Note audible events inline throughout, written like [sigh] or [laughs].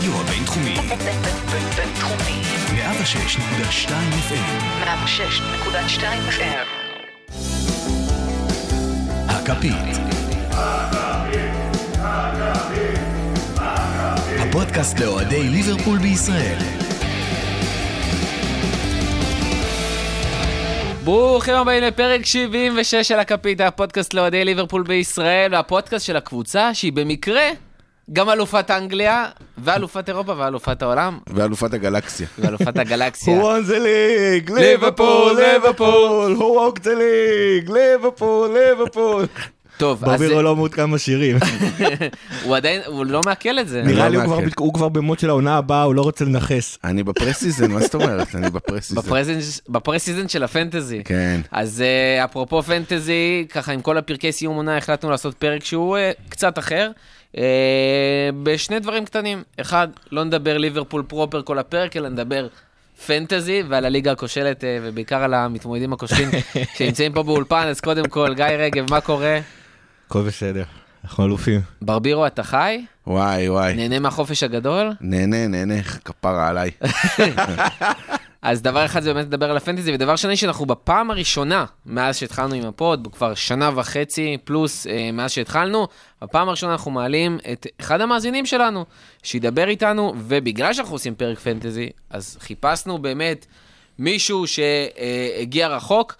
הרדיו הבינתחומי. בינתחומי. 106.2 FM. 106.2 FM. הכפית. הפודקאסט לאוהדי ליברפול בישראל. ברוכים הבאים לפרק 76 של הכפית, הפודקאסט לאוהדי ליברפול בישראל, והפודקאסט של הקבוצה שהיא במקרה גם אלופת אנגליה, ואלופת אירופה, ואלופת העולם, ואלופת הגלקסיה. ואלופת הגלקסיה. Who won the league? ליברפול, ליברפול. Who won the league? ליברפול, ליברפול. טוב, אז ברבירו לא מעודכן בשירים. [laughs] הוא עדיין, הוא לא מעכל את זה. נראה לי הוא. כבר ב mode של העונה הבאה, הוא לא רוצה לנכס. אני ב pre-season, מה זאת אומרת? אני ב pre-season. ב pre-season של ה fantasy. כן. אז אה, אפרופו fantasy, ככה עם כל הפרקי סיום עונה החלטנו לעשות פרק שהוא אה, קצת אחר. אה, בשני דברים קטנים. אחד, לא נדבר ליברפול proper כל הפרק, אלא נדבר fantasy ועל הליגה הכושלת, אה, ובעיקר על המתמודדים הכושלים [laughs] שנמצאים פה באולפן. אז קודם כל, גיא רגב, מה קורה? הכל בסדר, אנחנו אלופים. ברבירו, אתה חי? וואי, וואי. נהנה מהחופש הגדול? נהנה, נהנה, כפרה עליי. [laughs] אז דבר אחד זה באמת לדבר על ה fantasy, ודבר שני שאנחנו בפעם הראשונה מאז שהתחלנו עם ה pod, כבר שנה וחצי פלוס אה, מאז שהתחלנו, בפעם הראשונה אנחנו מעלים את אחד המאזינים שלנו, שידבר איתנו, ובגלל שאנחנו עושים פרק פנטזי, אז חיפשנו באמת מישהו שהגיע רחוק.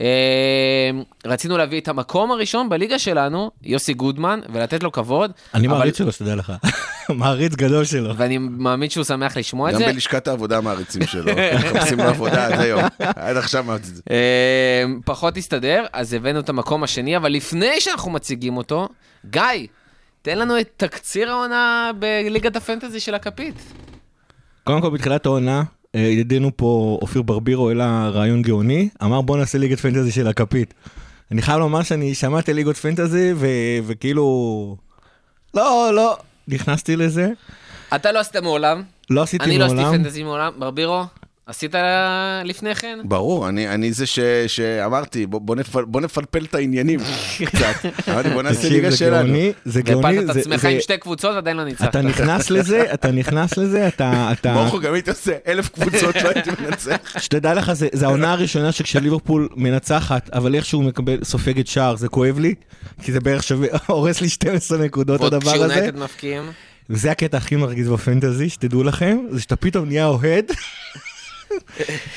אה, רצינו להביא את המקום הראשון בליגה שלנו, יוסי גודמן, ולתת לו כבוד. אני אבל- מעריץ שלו, שתדע לך. [laughs] מעריץ גדול שלו. ואני מאמין שהוא שמח לשמוע את גם זה. בלשכת העבודה מעריצים שלו. [laughs] מחפשים לו עבודה עד היום. עד עכשיו זה. אה, פחות הסתדר, אז הבאנו את המקום השני, אבל לפני שאנחנו מציגים אותו, גיא, תן לנו את תקציר העונה בליגת הפנטזי של הכפית. קודם כל, בתחילת העונה, ידידנו פה, אופיר ברבירו, העלה רעיון גאוני, אמר בוא נעשה ליגת פנטזי של הכפית. אני חייב לומר שאני שמעתי ליגות פנטזי, ו- וכאילו... לא, לא, נכנסתי לזה, אתה לא עשית מעולם, לא עשיתי אני לא מעולם. עשיתי פנטזי מעולם, ברבירו, עשית לפני כן? ברור, אני אני זה ש- שאמרתי, בוא- בוא נפל- בוא נפלפל את העניינים קצת. אמרתי, בוא נעשה ליגה זה שלנו. גאוני, זה גאוני, והפלת את זה- עצמך זה- עם שתי קבוצות ועדיין לא ניצחת. אתה נכנס לזה, אתה נכנס לזה, אתה... אתה... ברוך הוא גם הייתי עושה אלף קבוצות, לא הייתי מנצח. שתדע לך, זה, זה העונה הראשונה שכשליברפול מנצחת, אבל איכשהו מקבל, סופגת שער, זה כואב לי, כי זה בערך שווה, הורס לי 12 נקודות ועוד הדבר הזה. כשיונייטד מפקיעים. וזה הקטע הכי מרגיז בפנטזי, שתדעו לכם, זה שאתה פתאום נהיה אוהד.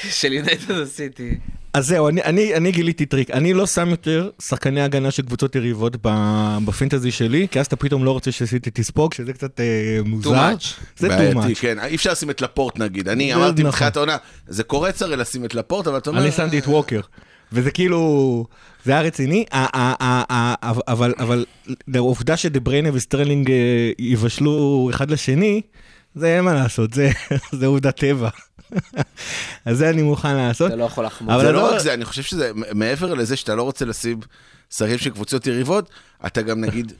של יונייטד עשיתי. אז זהו, אני, אני, אני גיליתי טריק, אני לא שם יותר שחקני הגנה של קבוצות יריבות ב- ב fantasy שלי, כי אז אתה פתאום לא רוצה שסיטי תספוג, שזה קצת אה, מוזר. much. זה too much. כן, אי אפשר לשים את לפורט נגיד. אני זה אמרתי נכון. בתחילת העונה, זה קורץ הרי לשים את לפורט, אבל אתה אומר... אני שמתי את ווקר, וזה כאילו, זה היה רציני, אבל, אבל לעובדה שדה בריינה וסטרלינג אה, יבשלו אחד לשני, זה אין מה לעשות, זה, [laughs] זה עובדת טבע. אז זה אני מוכן לעשות. אתה לא יכול לחמוד. אבל זה לא רק זה, אני חושב שזה, מעבר לזה שאתה לא רוצה לשים שחקנים של קבוצות יריבות, אתה גם נגיד,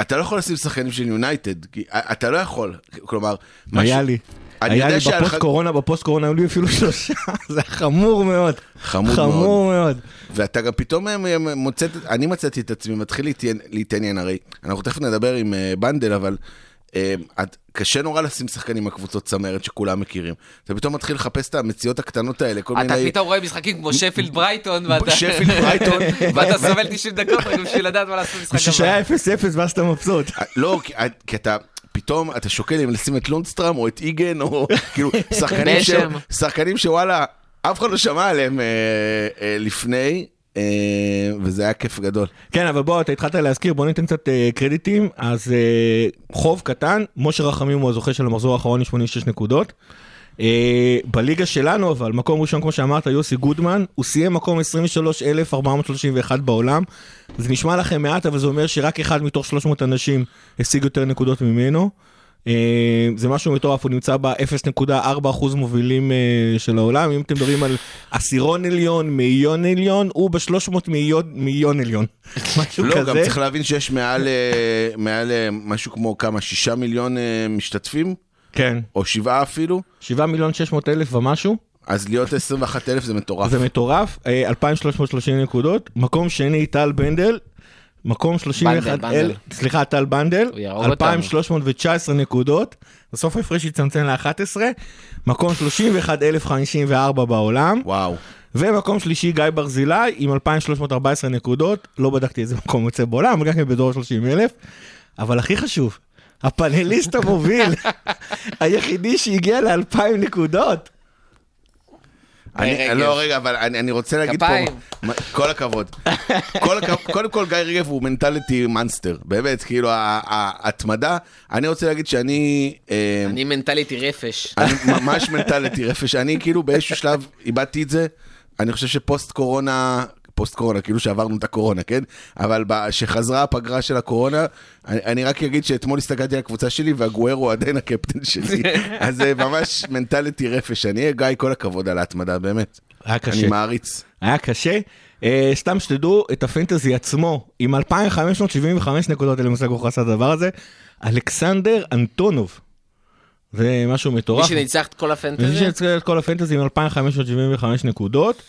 אתה לא יכול לשים שחקנים של יונייטד, כי אתה לא יכול, כלומר, היה משהו- לי. אני היה יודע לי בפוסט קורונה, בפוסט קורונה היו לי אפילו שלושה, [laughs] זה היה חמור מאוד. חמוד חמור מאוד. ואתה גם פתאום אה, מוצא, אני מצאתי את עצמי, מתחיל להתעניין- הרי אנחנו תכף נדבר עם אה, בנדל, אבל קשה נורא לשים שחקנים מהקבוצות צמרת שכולם מכירים. אתה פתאום מתחיל לחפש את המציאות הקטנות האלה, כל אתה מיני... פתאום רואה משחקים כמו שפילד ברייטון, ואתה- שפילד ברייטון. [laughs] ואתה סובל 90 דקות רק בשביל לדעת מה לעשות במשחק בשביל שהיה 0-0 ואז אתה מבסוט. לא, כי- כי אתה... פתאום אתה שוקל אם לשים את לונדסטראם או את איגן או [laughs] כאילו [laughs] שחקנים, שוואלה אף אחד לא שמע עליהם אה, אה, לפני אה, וזה היה כיף גדול. כן, אבל בוא, אתה התחלת להזכיר, בוא ניתן קצת אה, קרדיטים. אז אה, חוב קטן, משה רחמים הוא הזוכה של המחזור האחרון עם 86 נקודות. אה, בליגה שלנו, אבל מקום ראשון, כמו שאמרת, יוסי גודמן, הוא סיים מקום 23,431 בעולם. זה נשמע לכם מעט, אבל זה אומר שרק אחד מתוך 300 אנשים השיג יותר נקודות ממנו. אה, זה משהו מטורף, הוא נמצא ב-0.4% מובילים אה, של העולם. אם אתם מדברים על עשירון עליון, מאיון עליון, הוא ב-300 מאיון, מאיון עליון. [laughs] משהו לא, כזה. גם צריך להבין שיש מעל, אה, מעל משהו כמו כמה, שישה מיליון משתתפים, כן, או שבעה אפילו, 7 מיליון 600 אלף ומשהו. אז להיות 21 אלף זה מטורף. זה מטורף, אה, 2,330 נקודות. מקום שני, טל בנדל, מקום 31, בנדל, בנדל. אל, סליחה, טל בנדל, הוא יהרוג אותנו. 2,319 נקודות, בסוף ההפרש הצטמצם ל-11, מקום 31,054 בעולם, וואו. ומקום שלישי גיא ברזילי עם 2,314 נקודות, לא בדקתי איזה מקום יוצא בעולם, אבל גם כן בדור 30,000, אבל הכי חשוב, הפאנליסט המוביל, [laughs] היחידי שהגיע ל-2,000 נקודות. אני, רגב. לא, רגע, אבל אני, אני רוצה להגיד כפיים. פה, מה- כל הכבוד. כל הכבוד. [laughs] קודם כל, גיא רגב הוא מנטליטי מאנסטר, באמת, כאילו, ההתמדה. אני רוצה להגיד שאני... אה, אני מנטליטי רפש. אני [laughs] ממש mentality רפש, אני כאילו באיזשהו שלב איבדתי את זה, אני חושב שפוסט קורונה, פוסט קורונה, כאילו שעברנו את הקורונה, כן? אבל כשחזרה הפגרה של הקורונה, אני, אני רק אגיד שאתמול הסתכלתי על הקבוצה שלי ואגוארו עדיין הקפטן שלי, [laughs] אז זה ממש mentality רפש, אני גיא, כל הכבוד על ההתמדה, באמת. היה קשה. אני מעריץ. היה קשה. אה, סתם שתדעו את הפנטזי עצמו, עם 2,575 נקודות, אין לי מושג איך הוא עשה את הדבר הזה, אלכסנדר אנטונוב. זה משהו מי מטורף. שניצח את כל מי הפנטזי? שניצח את כל הפנטזי עם 2,575 נקודות.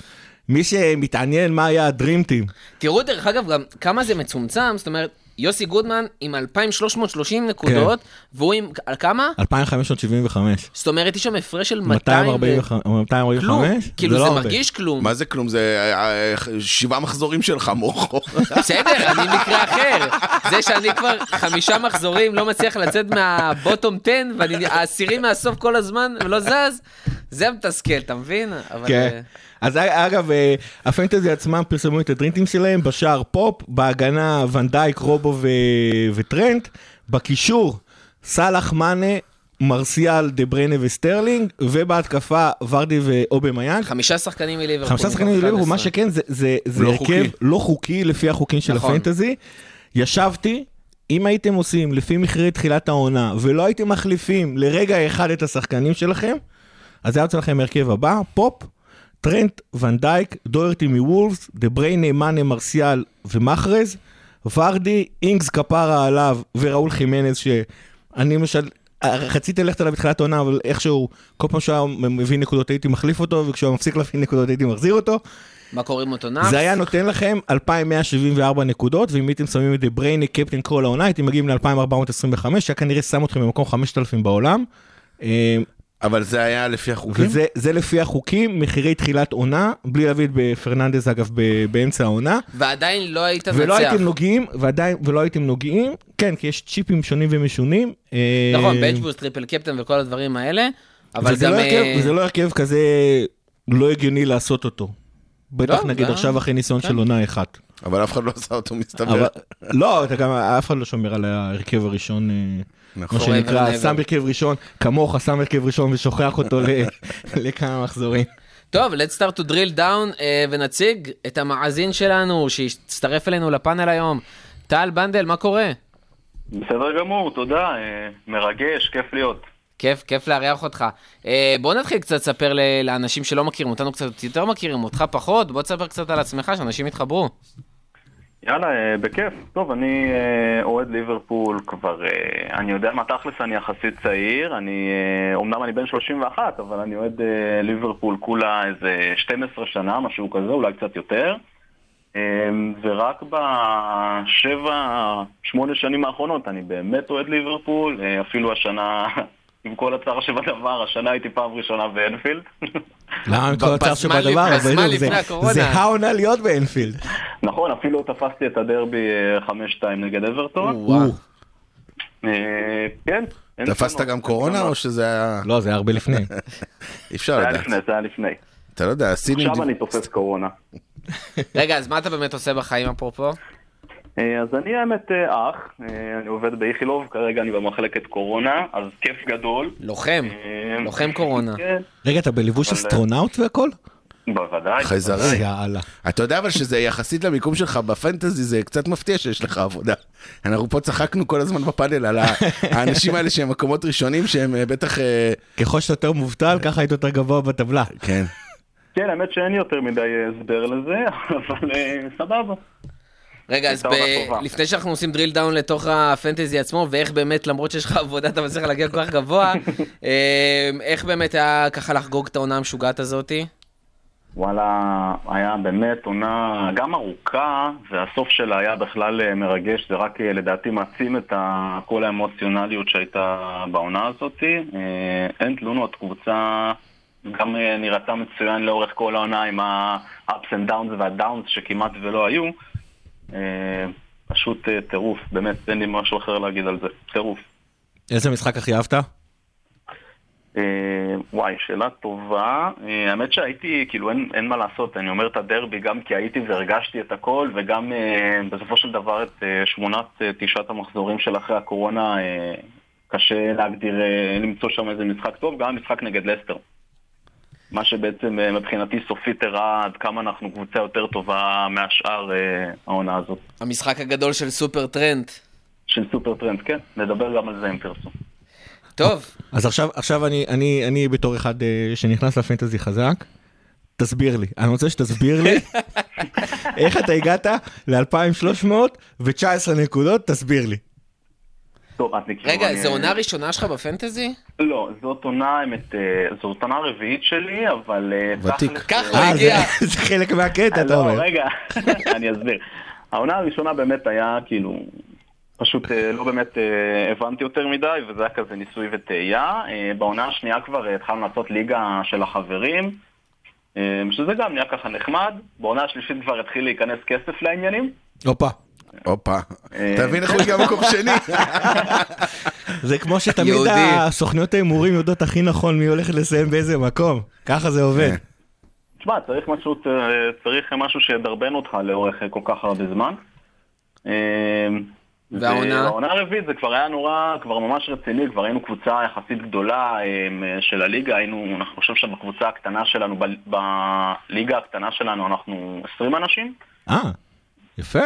מי שמתעניין מה היה הדרים טים, תראו דרך אגב גם כמה זה מצומצם, זאת אומרת, יוסי גודמן עם 2,330 נקודות, והוא עם, על כמה? 2,575. זאת אומרת, יש שם הפרש של 200 ו... 245? כלום. 245? כאילו לא זה. מרגיש כלום. מה זה כלום? זה אה, אה, שבעה מחזורים שלך, מורכו. [laughs] בסדר, אני מקרה אחר. זה שאני כבר חמישה מחזורים לא מצליח לצאת מהבוטום 10, ואני העשירי מהסוף כל הזמן ולא זז, זה מתסכל, אתה מבין? אבל... כן. אז אגב, אה, הפנטזי עצמם פרסמו את הדרינטים שלהם, בשער פופ, בהגנה ונדייק, רובו ו- וטרנט, בקישור סאלח מאנה, מרסיאל, דה בריינה וסטרלינג, ובהתקפה ורדי ואובמיאנג. חמישה שחקנים מליברפול. חמישה שחקנים מליברפול, מה 11. שכן זה, זה, זה לא הרכב חוקי. לא חוקי לפי החוקים של נכון. הפנטזי. ישבתי, אם הייתם עושים לפי מחירי תחילת העונה, ולא הייתם מחליפים לרגע אחד את השחקנים שלכם, אז היה יוצא לכם הרכב הבא, פופ, טרנט, ונדייק, דוהרטי מוולפס, דה בריינה, מאנה, מרסיאל ומחרז, ורדי, אינגס כפרה עליו, וראול חימנז, שאני למשל, רציתי ללכת עליו בתחילת העונה, אבל איכשהו, כל פעם שהוא מביא נקודות הייתי מחליף אותו, וכשהוא מפסיק להביא נקודות הייתי מחזיר אותו. מה קוראים אותו נאחס? זה היה נותן לכם 2,174 נקודות, ואם הייתם שמים את דה בריינה קפטן כל העונה, הייתם מגיעים ל-2,425, שהיה כנראה שם אתכם במקום 5,000 בעולם. אבל זה היה לפי החוקים? וזה זה לפי החוקים, מחירי תחילת עונה, בלי להביא את בפרננדז אגב ב- באמצע העונה, ועדיין לא היית ולא מנצח. הייתם נוגעים, ועדיין, ולא הייתם נוגעים, כן, כי יש צ'יפים שונים ומשונים. אה, נכון, bench boost, triple captain וכל הדברים האלה, אבל וזה גם... לא הרכב- אה, וזה לא הרכב כזה לא הגיוני לעשות אותו. בטח לא, נגיד זה- עכשיו אחרי ניסיון כן. של עונה אחת. אבל אף אחד לא עשה אותו, מסתבר. אבל לא, אתה גם, אף אחד לא שומר על ההרכב הראשון, אה, נכון. מה שנקרא, Forever and שם. הרכב ראשון, כמוך שם הרכב ראשון ושוכח אותו ל- [laughs] לכמה מחזורים. טוב, let's start to drill down אה, ונציג את המאזין שלנו שהצטרף אלינו לפאנל היום. טל בנדל, מה קורה? בסדר גמור, תודה, אה, מרגש, כיף להיות. כיף, כיף לארח אותך. אה, בוא נתחיל קצת לספר ל- לאנשים שלא מכירים אותנו קצת יותר מכירים, אותך פחות, בוא תספר קצת על עצמך, שאנשים יתחברו. יאללה, אה, בכיף. טוב, אני אה, אוהד ליברפול כבר, אה, אני יודע מה תכלס, אני יחסית צעיר, אני, אומנם אני בן 31, אבל אני אוהד ליברפול כולה איזה 12 שנה, משהו כזה, אולי קצת יותר. ורק בשבע, שמונה שנים האחרונות אני באמת אוהד ליברפול, אפילו השנה, עם כל הצער שבדבר, השנה הייתי פעם ראשונה באנפילד. למה עם כל הצער שבדבר? זה- העונה להיות באנפילד. נכון, אפילו תפסתי את הדרבי אה, 5-2 נגד אברטון. אה, כן. תפסת גם קורונה. או שזה היה... לא, זה היה הרבה לפני. אי אפשר זה היה לדעת. לפני, זה היה לפני. אתה לא יודע, הסינים... עכשיו אני תופס קורונה. רגע, אז מה אתה באמת עושה בחיים אפרופו? אה, אז אני האמת אה, אח, אה, אני עובד באיכילוב, כרגע אני במחלקת קורונה, אז כיף גדול. לוחם, לוחם קורונה. כן, רגע, אתה בלבוש אסטרונאוט והכל? בוודאי. חייזרי. יאללה. אתה יודע אבל שזה יחסית למיקום שלך בפנטזי, זה קצת מפתיע שיש לך עבודה. אנחנו פה צחקנו כל הזמן בפאנל על [laughs] האנשים האלה שהם מקומות ראשונים, שהם בטח... ככל שאתה יותר מובטל, ככה היית יותר גבוה בטבלה. כן. כן, האמת שאין יותר מדי הסבר לזה, [laughs] אבל סבבה. רגע, אז ב... לפני שאנחנו עושים דריל דאון לתוך הפנטזי עצמו, ואיך באמת, למרות שיש לך עבודה, אתה מצליח להגיע כל כך גבוה, [laughs] אה, איך באמת היה ככה לחגוג את העונה המשוגעת הזאתי? וואלה, היה באמת עונה גם ארוכה, והסוף שלה היה בכלל אה, מרגש, זה רק אה, לדעתי מעצים את כל האמוציונליות שהייתה בעונה הזאת. אה, אין תלונות, קבוצה גם נראתה מצוין לאורך כל העונה עם ה-ups and downs וה-downs שכמעט ולא היו. אה, פשוט אה, טירוף, באמת, אין לי משהו אחר להגיד על זה, טירוף. איזה משחק הכי אהבת? אה, וואי, שאלה טובה. האמת שהייתי, כאילו אין, אין מה לעשות, אני אומר את הדרבי גם כי הייתי והרגשתי את הכל, וגם בסופו של דבר את שמונת, תשעת המחזורים של אחרי הקורונה, קשה להגדיר, למצוא שם איזה משחק טוב, גם המשחק נגד לסטר. מה שבעצם אה, מבחינתי סופית הראה עד כמה אנחנו קבוצה יותר טובה מהשאר אה, העונה הזאת. המשחק הגדול של סופר טרנט. של סופר טרנט, כן, נדבר גם על זה אם תרצו. טוב, אז עכשיו, עכשיו אני, אני, אני בתור אחד אה, שנכנס לפנטזי חזק, תסביר לי. אני רוצה שתסביר לי [laughs] איך אתה הגעת ל-2319 נקודות, תסביר לי. טוב, אז נקראו, רגע, אני- זו עונה ראשונה שלך בפנטזי? לא, זאת עונה, האמת, אה, זאת עונה רביעית שלי, אבל... אה, ותיק. ככה אה, אה, הגיע. זה, [laughs] זה חלק מהקטע, אתה לא, אומר. רגע, [laughs] אני אסביר. העונה הראשונה באמת היה כאילו, פשוט אה, לא באמת אה, הבנתי יותר מדי, וזה היה כזה ניסוי וטעייה. אה, בעונה השנייה כבר אה, התחלנו לעשות ליגה של החברים, אה, שזה גם נהיה ככה נחמד. בעונה השלישית כבר התחיל להיכנס כסף לעניינים. הופה. הופה. אה, אתה מבין איך הוא הגיע מקום שני? [laughs] זה כמו שתמיד. הסוכניות ההימורים יודעות הכי נכון מי הולך לסיים באיזה מקום. ככה זה עובד. כן. תשמע, צריך משהו, צריך משהו שידרבן אותך לאורך כל כך הרבה זמן. אה, והעונה? והעונה הרביעית זה כבר היה נורא, כבר ממש רציני, כבר היינו קבוצה יחסית גדולה אה, של הליגה, היינו, אני חושב שבקבוצה הקטנה שלנו, ב- בליגה הקטנה שלנו אנחנו 20 אנשים. אה, יפה.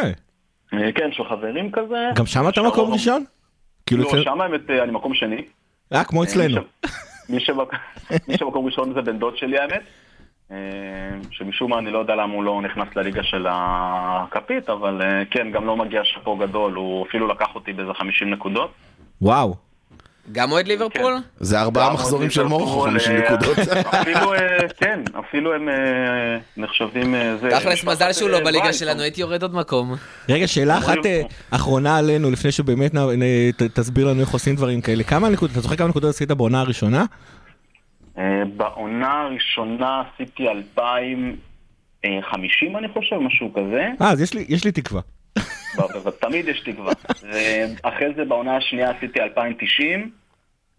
אה, כן, של חברים כזה. גם שם אתה מקום ראשון? כאילו, לא, שם האמת אה, אני מקום שני. אה, כמו אצלנו. מי שמקום ראשון זה בן דוד שלי האמת. אה, שמשום מה אני לא יודע למה הוא לא נכנס לליגה של הכפית, אבל אה, כן, גם לא מגיע שאפו גדול, הוא אפילו לקח אותי באיזה 50 נקודות. וואו. גם אוהד ליברפול? זה ארבעה מחזורים של מורחו, 50 אה, נקודות. [laughs] אפילו, אה, כן, אפילו הם אה, נחשבים... תכלס מזל שהוא לא בליגה. שלנו, הייתי יורד עוד מקום. רגע, שאלה אחת אחרונה עלינו, לפני שבאמת תסביר לנו איך עושים דברים כאלה. כמה נקודות, אתה זוכר כמה נקודות עשית בעונה הראשונה? בעונה הראשונה עשיתי 2,050 אני חושב, משהו כזה. אה, אז יש לי- יש לי תקווה. תמיד יש תקווה. ואחרי זה בעונה השנייה עשיתי 2,090.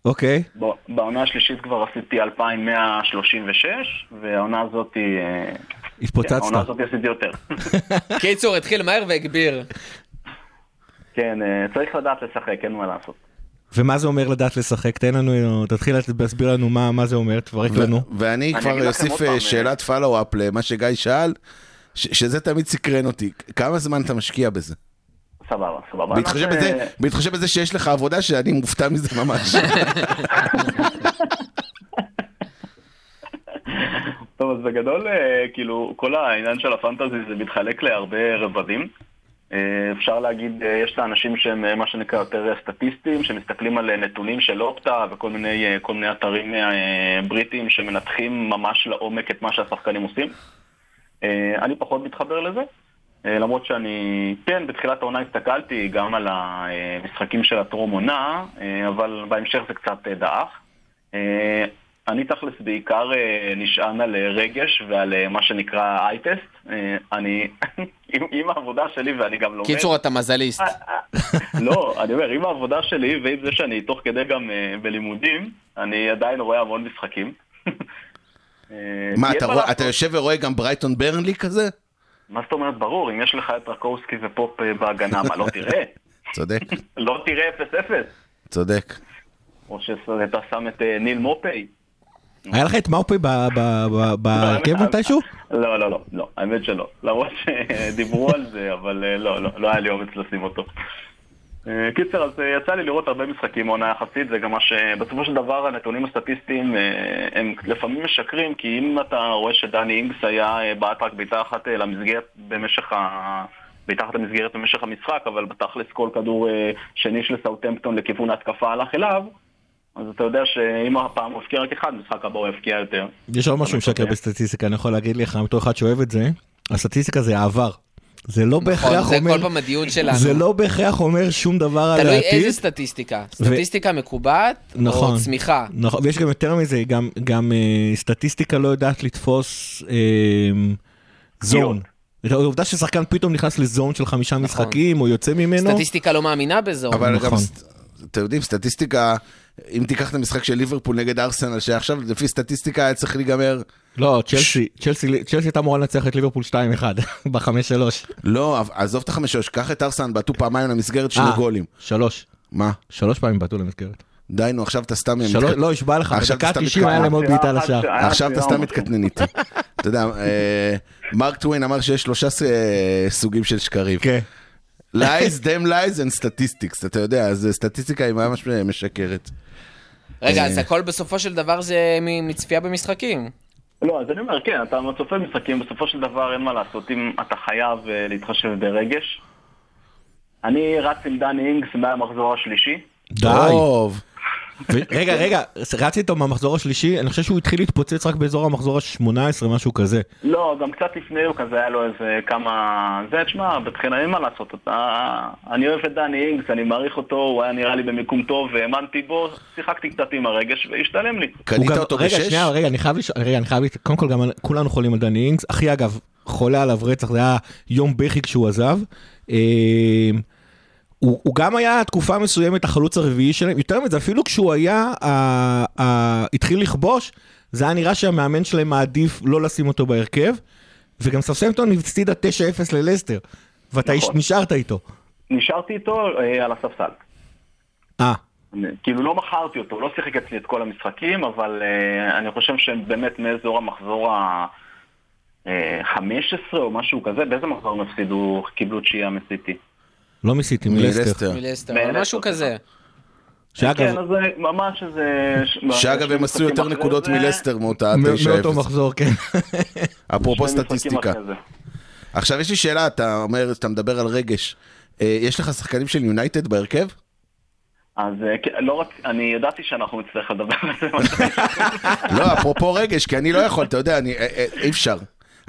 אוקיי. ב- בעונה השלישית כבר עשיתי 2,136, והעונה הזאת, אה, כן, התפוצצת. העונה הזאת עשיתי יותר. [laughs] קיצור, התחיל מהר והגביר. כן, אה, צריך לדעת לשחק, אין מה לעשות. ומה זה אומר לדעת לשחק? תן לנו, תתחיל להסביר לנו מה מה זה אומר, תפרק לנו. ואני אני כבר אוסיף אה, פעם, שאלת פלו-אפ למה שגיא שאל, שזה תמיד סקרן אותי. כמה זמן אתה משקיע בזה? סבבה, סבבה. בהתחשב בזה- אה, בהתחשב בזה שיש לך עבודה שאני מופתע מזה ממש. טוב, אז בגדול, אה, כאילו, כל העניין של הפנטזי זה מתחלק להרבה רבדים. אה, אפשר להגיד, יש את האנשים שהם מה שנקרא יותר סטטיסטים, שמסתכלים על נתונים של אופטה וכל מיני, מיני אתרים בריטיים שמנתחים ממש לעומק את מה שהשחקנים עושים. אה, אני פחות מתחבר לזה. אה, למרות שאני, כן, בתחילת העונה הסתכלתי גם על המשחקים של הטרום עונה, אה, אבל בהמשך זה קצת דעך. אני תכלס בעיקר נשען על רגש ועל מה שנקרא אייטסט. אני, [laughs] עם, העבודה שלי ואני גם לומד. קיצור, אתה מזליסט. לא, אני אומר, עם העבודה שלי ועם זה שאני תוך כדי גם בלימודים, אני עדיין רואה המון משחקים. [laughs] מה, אתה לעשות. אתה יושב ורואה גם ברייטון ברנלי כזה? מה זאת אומרת, ברור, אם יש לך את רקובסקי ופופ אה, בהגנה, מה, לא תראה? [laughs] צודק, [laughs] לא תראה 0-0? צודק. או שאתה שם את אה, ניל מופי? היה לך את מאופי ב- ב- ב- בהרכב מתישהו? לא, לא, לא, לא, האמת שלא. למרות שדיברו על זה, אבל אה, לא, לא, לא היה לי אומץ לשים אותו. אה, קיצר, אז אה, יצא לי לראות הרבה משחקים עונה יחסית, זה גם מה שבסופו של דבר הנתונים הסטטיסטיים אה, הם לפעמים משקרים, כי אם אתה רואה שדני אינגס היה בעט רק בעיטה אחת למסגרת במשך ה... בעיטה אחת למסגרת במשך המשחק, אבל בתכלס כל כדור שני של סאוטמפטון לכיוון ההתקפה הלך אליו, אז אתה יודע שאם הפעם הוא הפקיע רק אחד, משחק הבא הוא יפקיע יותר. יש עוד משהו משקר. בסטטיסטיקה, אני יכול להגיד לך, בתור אחד שאוהב את זה, הסטטיסטיקה זה העבר. זה לא נכון, בהכרח זה אומר, כל פעם הדיון שלנו. זה לא בהכרח אומר שום דבר על תלוי העתיד. איזה סטטיסטיקה. סטטיסטיקה מקובעת, נכון. או צמיחה. נכון, ויש גם יותר מזה, גם, גם אה, סטטיסטיקה לא יודעת לתפוס אה, זון. העובדה ששחקן פתאום נכנס לזון של חמישה משחקים, או יוצא ממנו, סטטיסטיקה לא מאמינה בזה. אבל נכון. גם, אתם יודעים, סטטיסטיקה, אם תיקח את המשחק של ליברפול נגד ארסנל, שעכשיו לפי סטטיסטיקה היה צריך להיגמר, לא, צ'לסי, צ'לסי, צ'לסי הייתה אמורה לנצח את ליברפול 2-1 [laughs] ב-5-3. לא, עזוב את החמש-שלוש, קח את ארסנל, בעטו פעמיים למסגרת שני אה, גולים. שלוש. מה? שלוש פעמים בעטו למסגרת. די, נו, עכשיו אתה סתם... שלוש, לא, נשבע לך, עכשיו בדקה אתה ה-90 סתם היה להם עוד. בעיטה לשער. עכשיו אתה סתם מתקטנן איתי. [laughs] אתה יודע, אה, מרק טוויין אמר שיש שלושה אה, סוגים של שקרים. כן. Lies, damn lies and statistics, אתה יודע, אז סטטיסטיקה היא ממש משקרת. רגע, אה. אז הכל בסופו של דבר זה מצפייה במשחקים. לא, אז אני אומר, כן, אתה צופה משחקים, בסופו של דבר אין מה לעשות, אם אתה חייב אה, להתחשב ברגש. אני רץ עם דני אינגס מהמחזור השלישי. די. טוב. רגע, רגע, רצתי איתו מהמחזור השלישי, אני חושב שהוא התחיל להתפוצץ רק באזור המחזור ה-18, משהו כזה. לא, גם קצת לפני הוא כזה, היה לו איזה כמה... זה, תשמע, בתחילה אין מה לעשות, אתה... אני אוהב את דני אינגס, אני מעריך אותו, הוא היה נראה לי במיקום טוב, והאמנתי בו, שיחקתי קצת עם הרגש והשתלם לי. קנית גם- אותו רגע, בשש? שנייה, רגע, אני חייב לשאול, רגע, אני חייב, קודם כל גם כולנו חולים על דני אינגס, אחי אגב, חולה עליו רצח, זה היה יום בכי כשהוא עזב. אה, הוא, הוא גם היה תקופה מסוימת החלוץ הרביעי שלהם, יותר מזה, אפילו כשהוא היה, אה, אה, התחיל לכבוש, זה היה נראה שהמאמן שלהם מעדיף לא לשים אותו בהרכב, וגם ספסמפטון הפסידה 9-0 ללסטר, ואתה נכון. נשארת איתו. נשארתי איתו אה, על הספסל. אה, כאילו לא מכרתי אותו, הוא לא שיחק אצלי את כל המשחקים, אבל uh, אני חושב שהם באמת מאזור המחזור ה-15 או משהו כזה, באיזה מחזור הם הפסידו, קיבלו תשיעייה מסיטי? לא מסיטי, מלסטר. מלסטר. אבל משהו כזה. שאגב, כן, אז זה ממש איזה... שאגב, הם עשו יותר נקודות מלסטר מאותה מ- 9-0. מאותו מחזור, כן. [laughs] אפרופו סטטיסטיקה. עכשיו יש לי שאלה, אתה אומר, אתה מדבר על רגש. אה, יש לך שחקנים של יונייטד בהרכב? אז אה, כן, לא רק, אני ידעתי שאנחנו נצטרך לדבר על זה. [laughs] לא, אפרופו רגש, כי אני לא יכול, אתה יודע, אני- אה, אה, אי אפשר.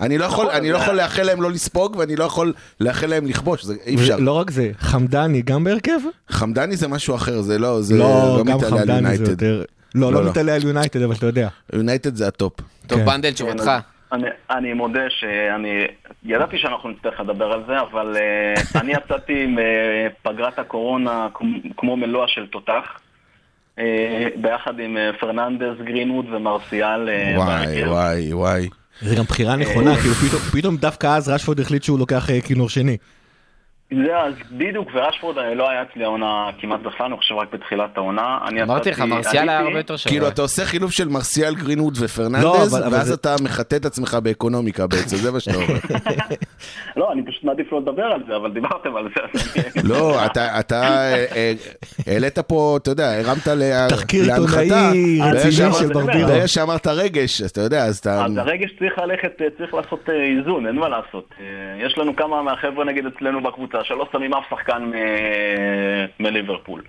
אני לא יכול, נכון, אני לא יכול לאחל להם לא לספוג, ואני לא יכול לאחל להם לכבוש, זה אי אפשר. לא רק זה, חמדני גם בהרכב? חמדני זה משהו אחר, זה לא, זה לא, לא גם מתעלה על חמדני זה יונייטד. יותר... לא, לא, לא לא. מתעלה על יונייטד, אבל אתה יודע. יונייטד זה הטופ. טוב, כן. בנדל, תשובתך. אני, אני מודה שאני ידעתי שאנחנו נצטרך לדבר על זה, אבל אה, אני יצאתי עם אה, פגרת הקורונה כמו, מלוע של תותח, אה, ביחד עם פרננדס, גרינווד ומרסיאל. אה, וואי. וואי, וואי. זה גם בחירה נכונה, כאילו פתאום- פתאום דווקא אז רשפורד החליט שהוא לוקח אה, כינור שני. זה אז בדיוק, ורשפורד אה, לא היה אצלי העונה כמעט בכלל, אני חושב רק בתחילת העונה. אני אמרתי לך, מרסיאל היה הרבה יותר שווה. כאילו, אתה עושה חילוף של מרסיאל, גרינווד לא, ופרננדז, אבל ואז אתה מחטא את עצמך באקונומיקה בעצם, זה מה שאתה אומר. [laughs] לא, אני פשוט מעדיף לא לדבר על זה, אבל דיברתם על זה. לא, אתה, אתה אה, אה, העלית פה, אתה יודע, הרמת לה- תחקיר להנחתה. עיתונאי רציני שאמרת- של ברבירו. ברגע שאמרת רגש, אז אתה יודע, אז אתה... אז הרגש צריך ללכת, צריך לעשות איזון, אין מה לעשות. יש לנו כמה מהחבר'ה נגיד אצלנו בקבוצה שלא שמים אף שחקן מ- מליברפול.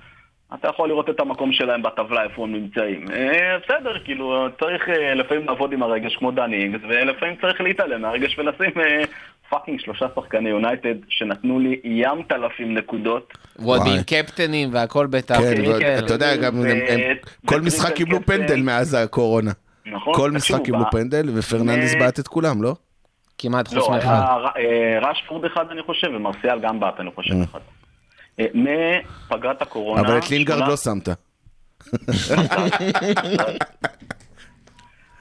אתה יכול לראות את המקום שלהם בטבלה, איפה הם נמצאים. אה, בסדר, כאילו, צריך אה, לפעמים לעבוד עם הרגש כמו דני אינגס, ולפעמים צריך להתעלם מהרגש ולשים אה, fucking שלושה שחקני יונייטד שנתנו לי ים תלפים נקודות. ועוד. עם קפטנים והכל בטח. כן, כן. ואתה יודע, גם כל משחק קיבלו. פנדל מאז הקורונה. נכון? כל משחק קיבלו פנדל, ופרננדס בעט את כולם, לא? כמעט חוץ לא, מאחד. אה, רשפורד אחד אני חושב, ומרסיאל גם בעט אני חושב אחד. אה, מפגרת הקורונה... אבל את לינגרד לא שמת. [laughs]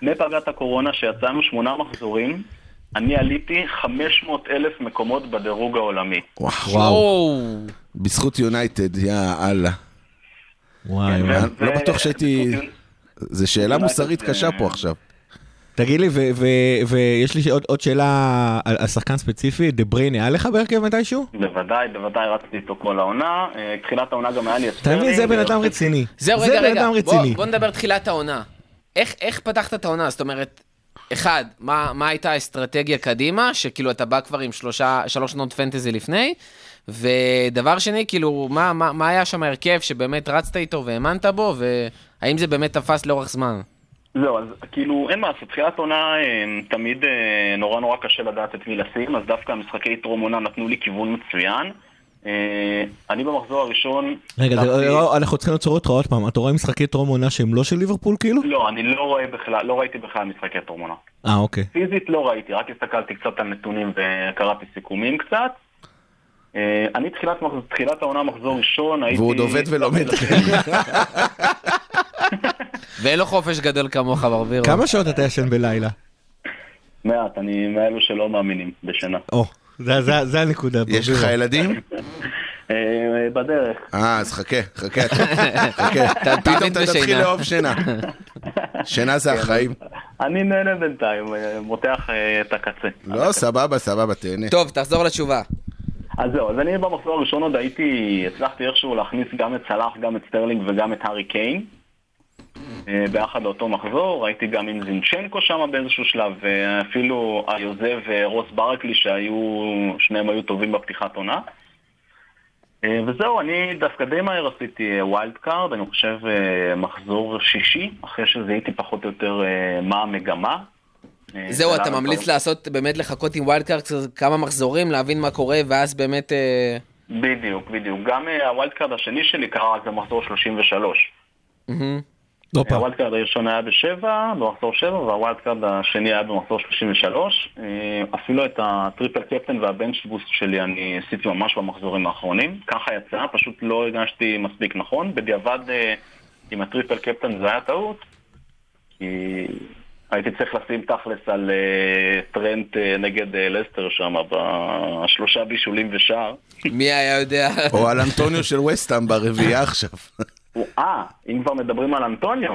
מפגרת הקורונה שיצאנו שמונה מחזורים, אני עליתי 500 אלף מקומות בדירוג העולמי. וואו. וואו. בזכות יונייטד, יא אללה. וואי אני לא בטוח שהייתי... זו שאלה מוסרית קשה פה עכשיו. תגיד לי, ויש לי עוד- עוד שאלה על שחקן ספציפי, דה בריינה היה לך בהרכב מתישהו? בוודאי, בוודאי רצתי איתו כל העונה. אה, תחילת העונה גם היה לי מבין, זה בן אדם רציני. זהו, זה רגע, רגע, בוא, נדבר תחילת העונה. איך, איך פתחת את העונה? זאת אומרת, אחד, מה, מה הייתה האסטרטגיה קדימה, שכאילו אתה בא כבר עם שלושה, שלוש שנות פנטזי לפני, ודבר שני, כאילו, מה, מה, מה היה שם ההרכב שבאמת רצת איתו והאמנת בו, האם זה באמת תפס לאורך זמן? זהו, אז כאילו, אין מה לעשות, תחילת עונה אה, תמיד אה, נורא נורא קשה לדעת את מי לשים, אז דווקא המשחקי טרום עונה נתנו לי כיוון מצוין. אה, אני במחזור הראשון... רגע, אנחנו צריכים לעצור אותך עוד פעם, אתה רואה משחקי טרום עונה שהם לא של ליברפול כאילו? לא, אני לא רואה בכלל, לא ראיתי בכלל משחקי טרום עונה. אה, אוקיי. פיזית לא ראיתי, רק הסתכלתי קצת על נתונים וקראתי סיכומים קצת. אה, אני תחילת, העונה מחזור ראשון הייתי... והוא עוד עובד ולומד. [laughs] ואין לו חופש גדול כמוך, ברבירו. כמה שעות אתה ישן בלילה? מעט, אני מאלו שלא מאמינים בשינה. או, זה- זה זה הנקודה. יש לך. ילדים? אה, בדרך. אה, אז חכה, חכה, [laughs] חכה. אתה פתאום אתה תתחיל. לאהוב שינה. [laughs] שינה זה החיים. אני נהנה בינתיים, אה, מותח את הקצה. לא, סבבה, סבבה, תהנה. טוב, תחזור לתשובה. אז זהו, אז אני במחזור הראשון עוד הייתי, הצלחתי איכשהו להכניס גם את סלאח, גם את סטרלינג וגם את הארי קיין. אה, ביחד לאותו מחזור, ראיתי גם עם זינצ'נקו שם באיזשהו שלב, ואפילו איוזה ורוס ברקלי שהיו, שניהם היו טובים בפתיחת עונה. אה, וזהו, אני דווקא די מהר עשיתי אה, wild card, אני חושב אה, מחזור שישי, אחרי שזיהיתי פחות או יותר אה, מה המגמה. אה, זהו, אתה ולמה ממליץ לעשות באמת לחכות עם wild card כמה מחזורים, להבין מה קורה, ואז באמת... אה, בדיוק, בדיוק. גם אה, ה wild card השני שלי קרה רק במחזור 33. מהמם. לא פעם. ה wild card הראשון היה בשבע, במחזור שבע, וה wild card השני היה במחזור 33. אה, אפילו את ה triple captain וה bench boost שלי אני עשיתי ממש במחזורים האחרונים. ככה יצא, פשוט לא הרגשתי מספיק נכון. בדיעבד עם ה triple captain זה היה טעות, כי הייתי צריך לשים תכלס על אה, טרנט אה, נגד אה, לסטר שם, בשלושה בישולים ושער. [laughs] מי היה יודע? או על אנטוניו של וסטאם ברביעייה [laughs] עכשיו. אה, אם כבר מדברים על אנטוניו.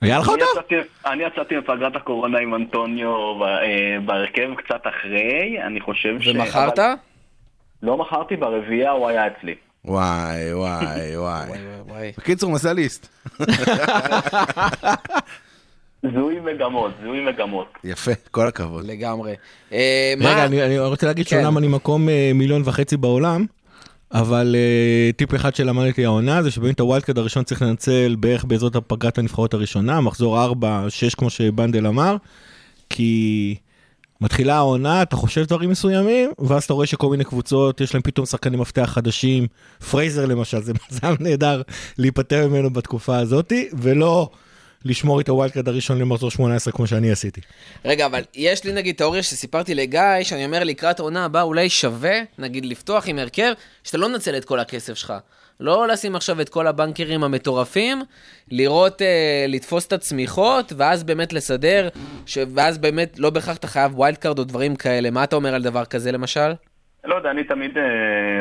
היה לך אני אותו? אני יצאתי מפגרת הקורונה עם אנטוניו בהרכב קצת אחרי, אני חושב ש... ומכרת? לא מכרתי, ברביעייה הוא היה אצלי. וואי, וואי, [laughs] וואי. וואי, וואי. בקיצור, מזליסט. זיהוי מגמות, זיהוי מגמות. יפה, כל הכבוד. לגמרי. אה, מה- רגע, אני אני רוצה להגיד כן. שאומנם אני מקום אה, מיליון וחצי בעולם, אבל אה, טיפ אחד שלמדתי העונה זה שבאמת ה wild card הראשון צריך לנצל בערך באזור הפגרת הנבחרות הראשונה, מחזור 4, 6 כמו שבנדל אמר, כי מתחילה העונה, אתה חושב דברים מסוימים, ואז אתה רואה שכל מיני קבוצות יש להם פתאום שחקנים מפתח חדשים, פרייזר למשל, זה מזל נהדר להיפטר ממנו בתקופה הזאתי, ולא לשמור את ה wild card הראשון למחזור 18 כמו שאני עשיתי. רגע, אבל יש לי נגיד תיאוריה שסיפרתי לגיא, שאני אומר לקראת העונה הבאה אולי שווה, נגיד לפתוח עם הרכב, שאתה לא מנצל את כל הכסף שלך. לא לשים עכשיו את כל הבנקרים המטורפים, לראות, אה, לתפוס את הצמיחות, ואז באמת לסדר, ש... ואז באמת לא בהכרח אתה חייב wild card או דברים כאלה. מה אתה אומר על דבר כזה למשל? לא יודע, אני תמיד אה,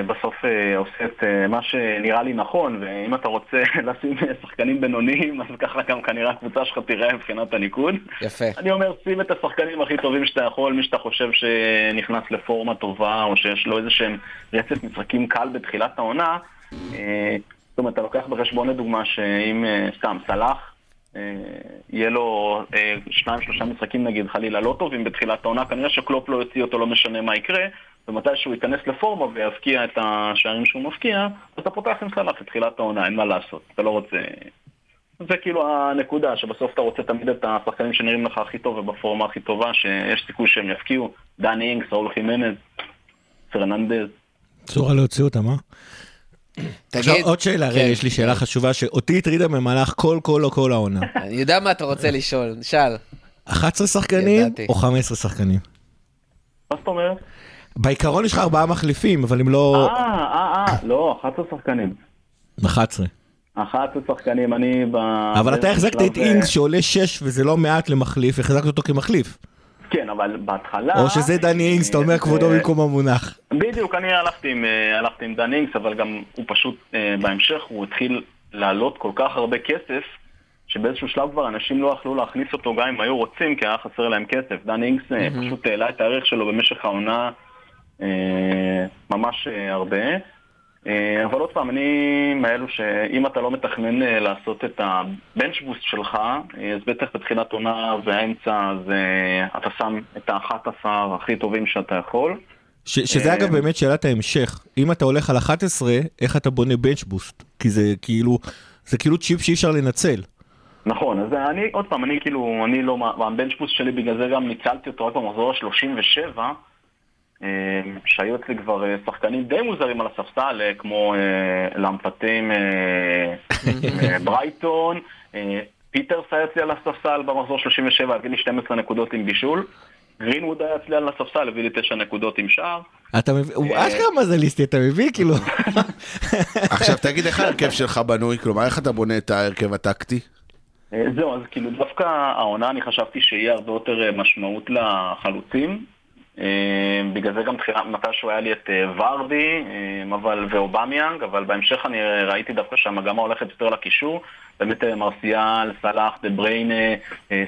בסוף אה, עושה את אה, מה שנראה לי נכון, ואם אתה רוצה [laughs] לשים שחקנים בינוניים, אז ככה גם כנראה הקבוצה שלך תיראה מבחינת הניקוד. יפה. אני אומר, שים את השחקנים הכי טובים שאתה יכול, מי שאתה חושב שנכנס לפורמה טובה, או שיש לו איזה שהם רצף משחקים קל בתחילת העונה. זאת אומרת, אתה לוקח בחשבון לדוגמה שאם, סתם, סלאח, אה, יהיה לו שניים, שלושה משחקים נגיד, חלילה, לא טובים בתחילת העונה, כנראה שקלופ לא יוציא אותו, לא משנה מה יקרה, ומתי שהוא ייכנס לפורמה ויבקיע את השערים שהוא מפקיע, אז אתה פותח עם סלאח את תחילת העונה, אין מה לעשות, אתה לא רוצה... זה כאילו הנקודה, שבסוף אתה רוצה תמיד את השחקנים שנראים לך הכי טוב ובפורמה הכי טובה, שיש סיכוי שהם יפקיעו, דני אינגס, ראול חימנז, פרננדז. צורה להוציא אותם, אה? עכשיו תגיד, עוד שאלה, רגע, כן. יש לי שאלה חשובה שאותי הטרידה במהלך כל כל או כל העונה. [laughs] אני יודע מה אתה רוצה לשאול, שאל. 11 שחקנים ידעתי. או 15 שחקנים? מה זאת אומרת? בעיקרון יש לך ארבעה מחליפים, אבל הם לא... אה, אה, אה, לא, 11 שחקנים. 11. 11 שחקנים, אני ב... אבל אתה החזקת את אינגס שעולה 6 וזה לא מעט למחליף, החזקת אותו כמחליף. כן, אבל בהתחלה... או שזה דני אינגס, אתה אומר כבודו אה, במקום המונח. בדיוק, אני הלכתי עם, אה, הלכתי עם דן אינגס, אבל גם הוא פשוט, אה, בהמשך הוא התחיל לעלות כל כך הרבה כסף, שבאיזשהו שלב כבר אנשים לא יכלו להכניס אותו גם אם היו רוצים, כי היה חסר להם כסף. דן אינגס אה, פשוט העלה את הערך שלו במשך העונה אה, ממש אה, הרבה. אה, אבל עוד פעם, אני מאלו שאם אתה לא מתכנן אה, לעשות את הבנץ' בוסט שלך, אה, אז בטח בתחילת עונה והאמצע, אז אה, אתה שם את ה-11 הכי טובים שאתה יכול. ש- שזה אה, אגב באמת שאלת ההמשך. אם אתה הולך על 11, איך אתה בונה בנץ' בוסט? כי זה כאילו, זה כאילו צ'יפ שאי אפשר לנצל. נכון, אז אני, עוד פעם, אני כאילו, אני לא, הבנצ'פוס שלי בגלל זה גם ניצלתי אותו רק במחזור ה-37, אה, שהיו אצלי כבר אה, שחקנים די מוזרים על הספסל, אה, כמו אה, למפטי מאה, [laughs] אה, ברייטון, אה, פיטרס היה אצלי על הספסל במחזור 37, הביא לי 12 נקודות עם בישול. גרינווד היה אצלי על הספסל, הביא לי 9 נקודות עם שער. אתה מבין, הוא אשכרה מזליסטי, אתה מבין? כאילו, [laughs] עכשיו תגיד איך ההרכב שלך בנוי, כלומר איך אתה בונה את ההרכב הטקטי? אה, זהו, אז כאילו דווקא העונה אני חשבתי שיהיה הרבה יותר אה, משמעות לחלוצים. אה, בגלל זה גם מתישהו היה לי את אה, ורדי אה, אבל, ואובמיאנג, אבל בהמשך אני ראיתי דווקא שהמגמה הולכת יותר לקישור. באמת מרסיאל, סלאח, דה בריינה,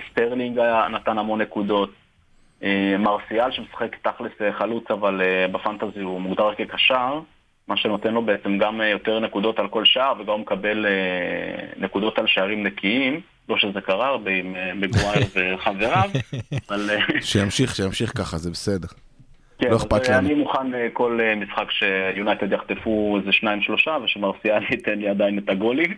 סטרלינג נתן המון נקודות. מרסיאל שמשחק תכלס חלוץ, אבל בפנטזי הוא מוגדר כקשר, מה שנותן לו בעצם גם יותר נקודות על כל שער וגם מקבל נקודות על שערים נקיים. לא שזה קרה הרבה עם אה, מגווייר [laughs] וחבריו, אבל... אה, שימשיך, שימשיך ככה, זה בסדר. כן, לא אכפת אז לנו. אני מוכן אה, כל אה, משחק שיונייטד יחטפו איזה שניים שלושה ושמרסיאל [laughs] ייתן לי עדיין את הגולים.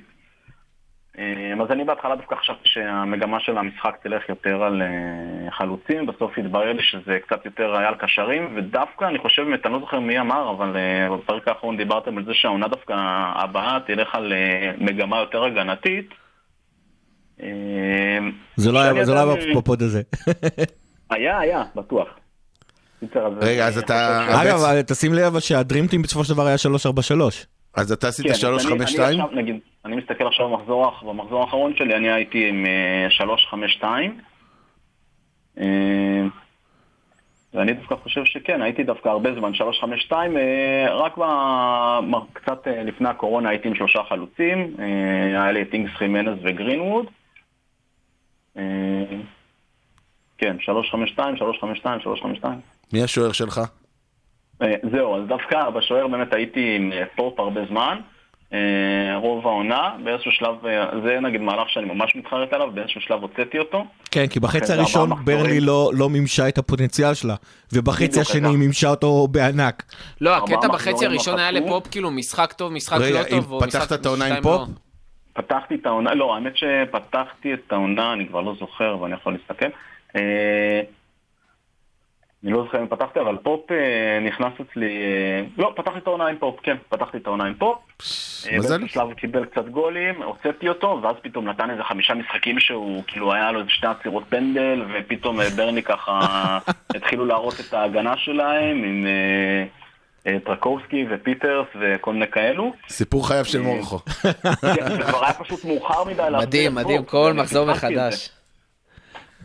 אה, אז אני בהתחלה דווקא חשבתי שהמגמה של המשחק תלך יותר על אה, חלוצים, בסוף התברר לי שזה קצת יותר היה על קשרים, ודווקא אני חושב, באמת, אני לא זוכר מי אמר, אבל אה, בפרק האחרון דיברתם על זה שהעונה דווקא הבאה תלך על אה, מגמה יותר הגנתית. אה, זה לא היה לא בפוד הזה. היה, היה, בטוח. רגע, אז אתה- אגב, תשים לב שהדרימטים בסופו של דבר היה 343. אז אתה עשית כן, אז 352? אני, אני עכשיו, נגיד, אני מסתכל עכשיו במחזור, האח- במחזור האחרון שלי, אני הייתי עם אה, 352. אה, ואני דווקא חושב שכן, הייתי דווקא הרבה זמן 352, אה, רק ב, קצת אה, לפני הקורונה הייתי עם שלושה חלוצים, היה לי את אינגס חימנז וגרינווד. אה, כן, 352, 352, 352. מי השוער שלך? אה, זהו, אז דווקא בשוער באמת הייתי עם אה, פופ הרבה זמן, אה, רוב העונה, באיזשהו שלב, אה, זה נגיד מהלך שאני ממש מתחרט עליו, באיזשהו שלב הוצאתי אותו. כן, כי בחצי הראשון. ברנלי לא לא מימשה את הפוטנציאל שלה, ובחצי השני. היא מימשה אותו בענק. לא, הקטע בחצי הראשון היה לא. לפופ, כאילו משחק טוב, משחק רגע, לא טוב, אם או פתחת את העונה עם שתיים פופ? לא. פתחתי את העונה, לא, האמת שפתחתי את העונה, אני כבר לא זוכר, ואני יכול להסתכל. אה, אני לא זוכר אם פתחתי, אבל פופ אה, נכנס אצלי... אה, לא, פתחתי את העונה עם פופ, כן, פתחתי את העונה עם פופ. מזל. באיזשהו שלב הוא קיבל קצת גולים, הוצאתי אותו, ואז פתאום נתן איזה חמישה משחקים שהוא, כאילו היה לו איזה שתי עצירות פנדל, ופתאום ברנלי ככה [laughs] התחילו להראות את ההגנה שלהם עם טרקובסקי ופיטרס וכל מיני כאלו. סיפור חייו של מורכו. כן, [laughs] זה כבר היה פשוט מאוחר מדי מדהים, מדהים, כל מחזור. מחדש.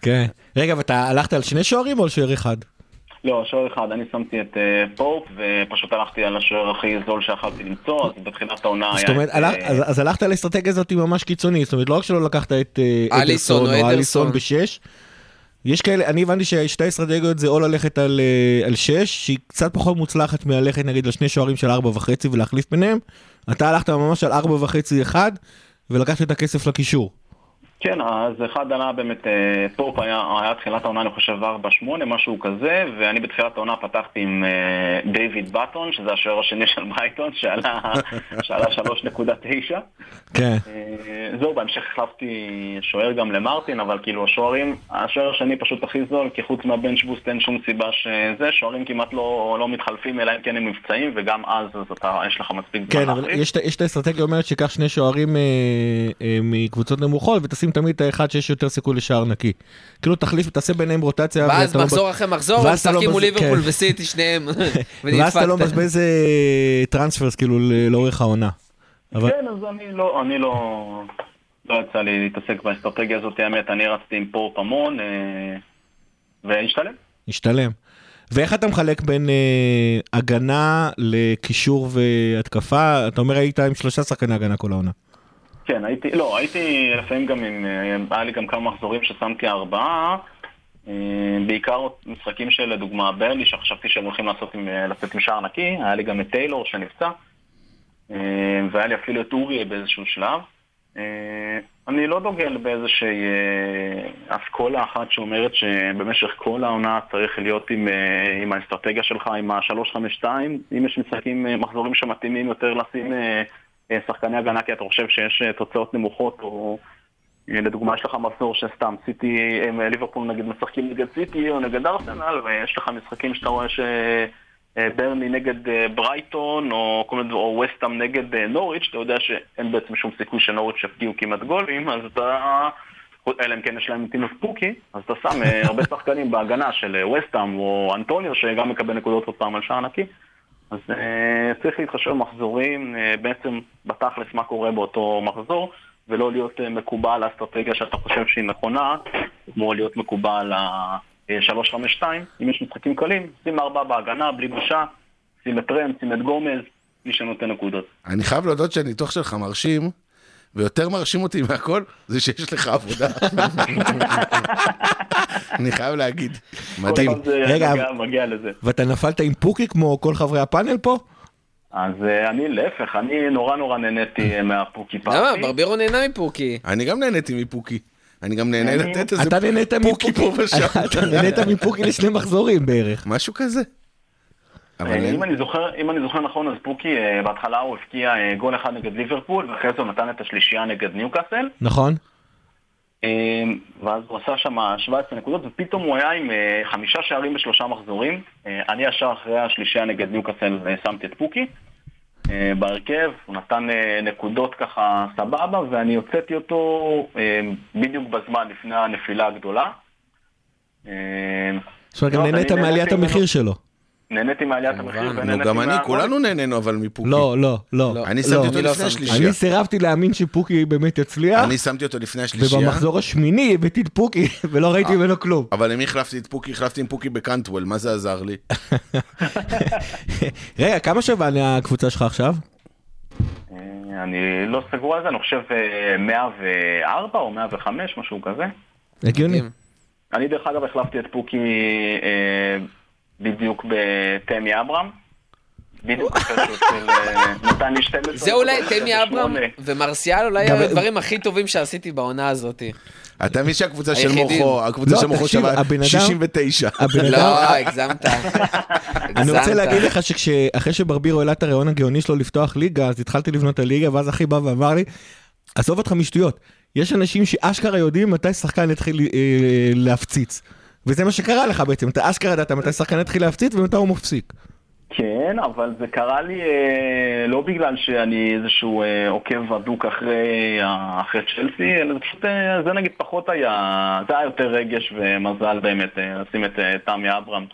כן. רגע, ואתה הלכת על שני שוערים או על שוער אחד? לא, שוער אחד, אני שמתי את אה, פופ, ופשוט הלכתי על השוער הכי זול שיכלתי למצוא, אז בתחילת העונה היה... זאת אומרת, אה, אז הלכת על האסטרטגיה הזאת ממש קיצונית, זאת אומרת, לא רק שלא לקחת את אה, אליסון אדרסון או. אליסון בשש, יש כאלה, אני הבנתי ששתי האסטרטגיות זה או ללכת על, אה, על שש, שהיא קצת פחות מוצלחת מללכת נגיד על שני שוערים של ארבע וחצי ולהחליף ביניהם, אתה הלכת ממש על ארבע וחצי אחד, ולקחת את הכסף לקישור. כן, אז אחד עלה באמת, אה, פופ היה, היה תחילת העונה, אני חושב, 4-8, משהו כזה, ואני בתחילת העונה פתחתי עם אה, דיוויד באטון, שזה השוער השני של ברייטון, שעלה, [laughs] שעלה 3.9. כן. אה, זהו, בהמשך החלפתי שוער גם למרטין, אבל כאילו השוערים, השוער השני פשוט הכי זול, כי חוץ מהבנץ' בוסט אין שום סיבה שזה, שוערים כמעט לא, לא מתחלפים, אלא אם כן הם מבצעים, וגם אז, אז אתה, יש לך מספיק זמן כן, אבל יש את האסטרטגיה אומרת שיקח שני שוערים אה, אה, מקבוצות נמוכות ותשים תמיד את האחד שיש יותר סיכוי לשער נקי. כאילו תחליף, תעשה ביניהם רוטציה. ואז לא מחזור אחרי מחזור, אתה לא משחקים מול ליברפול כן. וסיטי שניהם. [laughs] [laughs] ואז אתה לא. מבזבז אה, טרנספרס כאילו לאורך העונה. אבל כן, אז אני לא, אני לא, לא יצא לי להתעסק באסטרטגיה הזאת, האמת, אני רצתי עם פורט המון, אה, והשתלם. השתלם. ואיך אתה מחלק בין אה, הגנה לקישור והתקפה? אתה אומר היית עם שלושה שחקני הגנה כל העונה. כן, הייתי, לא, הייתי לפעמים גם עם, אה, היה לי גם כמה מחזורים ששמתי ארבעה, אה, בעיקר משחקים של לדוגמה ברלי, שחשבתי שהם הולכים לעשות עם, אה, לצאת עם שער נקי, היה לי גם את טיילור שנפצע, והיה לי אפילו את אורי באיזשהו שלב. אני לא דוגל באיזושהי אסכולה אחת שאומרת שבמשך כל העונה צריך להיות עם, עם האסטרטגיה שלך, עם ה-352, אם יש משחקים, מחזורים שמתאימים יותר לשים שחקני הגנה כי אתה חושב שיש אה, תוצאות נמוכות או, לדוגמה, יש לך מחזור שסתם סיטי, אה, ליברפול נגיד משחקים נגד סיטי או נגד ארסנל, ויש לך משחקים שאתה רואה שברני נגד אה, ברייטון, או כל מיני דבר- או וסטאם נגד אה, נוריץ', אתה יודע שאין בעצם שום סיכוי שנוריץ' יפגיעו כמעט גולים, אז אתה... אלא אם כן יש להם טינוס פוקי, אז אתה שם אה, הרבה [laughs] שחקנים בהגנה של אה, וסטאם או אנטוניו, שגם מקבל נקודות עוד פעם על שער נקי. אז אה, צריך להתחשב במחזורים, אה, בעצם בתכלס מה קורה באותו מחזור, ולא להיות אה, מקובע על האסטרטגיה שאתה חושב שהיא נכונה, כמו להיות מקובע על ה-352. אם יש משחקים קלים, שים ארבע בהגנה, בלי בושה, שים את רם, שים את גומז, מי שנותן נקודות. אני חייב להודות שהניתוח שלך מרשים, ויותר מרשים אותי מהכל, זה שיש לך עבודה. [laughs] אני חייב להגיד, מדהים. רגע, מגיע, מגיע לזה. ואתה נפלת עם פוקי כמו כל חברי הפאנל פה? אז אה, אני להפך, אני נורא נורא נהניתי אה, מהפוקי למה? פארטי. ברבירו נהנה מפוקי. אני גם נהניתי מפוקי. אני גם נהנה לתת איזה פוקי מפוקי, פה ושם. [laughs] אתה נהנית מפוקי לשני מחזורים בערך. משהו כזה. אבל אם אני זוכר, אם אני זוכר נכון, אז פוקי אה, בהתחלה הוא הבקיע אה, גול אחד נגד ליברפול, ואחרי זה הוא נתן את השלישייה נגד ניוקאסל, נכון? אה, ואז הוא עשה שם 17 נקודות, ופתאום הוא היה עם חמישה שערים בשלושה מחזורים. אני ישר אחרי השלישייה נגד ניוקאסל שמתי את פוקי. בהרכב, הוא נתן נקודות ככה סבבה, ואני הוצאתי אותו בדיוק בזמן לפני הנפילה הגדולה. זאת אומרת, גם לא, נהנית מעליית. המחיר שלו. נהניתי מעליית המחיר ונהניתי גם אני. כולנו נהנינו אבל מפוקי. לא, לא, לא. לא. אני לא. שמתי אותו אני לא לפני. השלישייה. אני סירבתי להאמין שפוקי באמת יצליח, אני שמתי אותו לפני השלישייה. ובמחזור השמיני הבאתי את פוקי [laughs] ולא ראיתי ממנו כלום. אבל למי החלפתי את פוקי? החלפתי עם פוקי בקנטוול, מה זה עזר לי? [laughs] רגע, כמה שווה הקבוצה שלך עכשיו? אה, אני לא סגור על זה, אני חושב אה, 104 או 105, משהו כזה. הגיוני. אני דרך אגב החלפתי את פוקי אה, בדיוק בתמי אברהם. בדיוק [laughs] של אה, נתן לי 12. זה אולי תמי אברהם בשמונה. ומרסיאל אולי הדברים הכי טובים שעשיתי בעונה הזאת. אתה מבין שהקבוצה של. מוחו, הקבוצה לא, של מוחו שווה הבן אדם- 69. הבן אדם... לא, הגזמת. [laughs] אני רוצה. להגיד לך שאחרי שברבירו העלה את הרעיון הגאוני שלו לפתוח ליגה, אז התחלתי לבנות את הליגה, ואז אחי בא ואמר לי, עזוב אותך משטויות, יש אנשים שאשכרה יודעים מתי שחקן יתחיל אה, להפציץ. וזה מה שקרה לך בעצם, אתה אשכרה ידעת מתי שחקן יתחיל להפציץ ומתי הוא מפסיק. כן, אבל זה קרה לי אה, לא בגלל שאני איזשהו אה, עוקב הדוק אחרי, ה- אחרי צ'לסי, אלא פשוט, אה, זה נגיד פחות היה, זה היה יותר רגש ומזל באמת, אה, לשים את אה, תמי אברהם.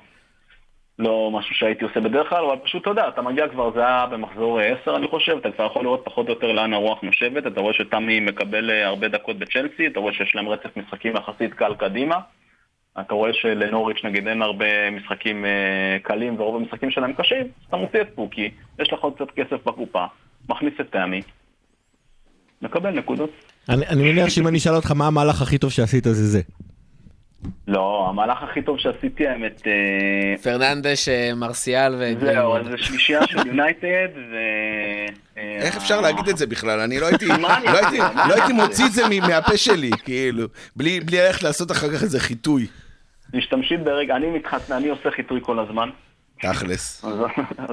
לא משהו שהייתי עושה בדרך כלל, אבל פשוט, אתה יודע, אתה מגיע כבר, זה היה במחזור אה, 10 אני חושב, אתה כבר יכול לראות פחות או יותר לאן הרוח נושבת, אתה רואה שתמי מקבל אה, הרבה דקות בצ'לסי, אתה רואה שיש להם רצף משחקים יחסית קל קדימה. אתה רואה שלנוריץ' נגיד אין הרבה משחקים אה, קלים ורוב המשחקים שלהם קשים, אז אתה מוציא את פוקי, יש לך עוד קצת כסף בקופה, מכניס את תמי, מקבל נקודות. אני, אני מניח שאם אני אשאל אותך מה המהלך הכי טוב שעשית זה זה. לא, המהלך הכי טוב שעשיתי האמת, אה, פרננדש, אה, מרסיאל ו... זהו, אז זה שלישייה של יונייטד ו... אה, איך אפשר להגיד את זה בכלל? אני לא הייתי, לא? הייתי, לא הייתי? מוציא את זה מהפה שלי, כאילו, בלי בלי ללכת לעשות אחר כך איזה חיטוי, משתמשים ברגע, אני מתחתן, אני עושה חיטוי כל הזמן. תכלס.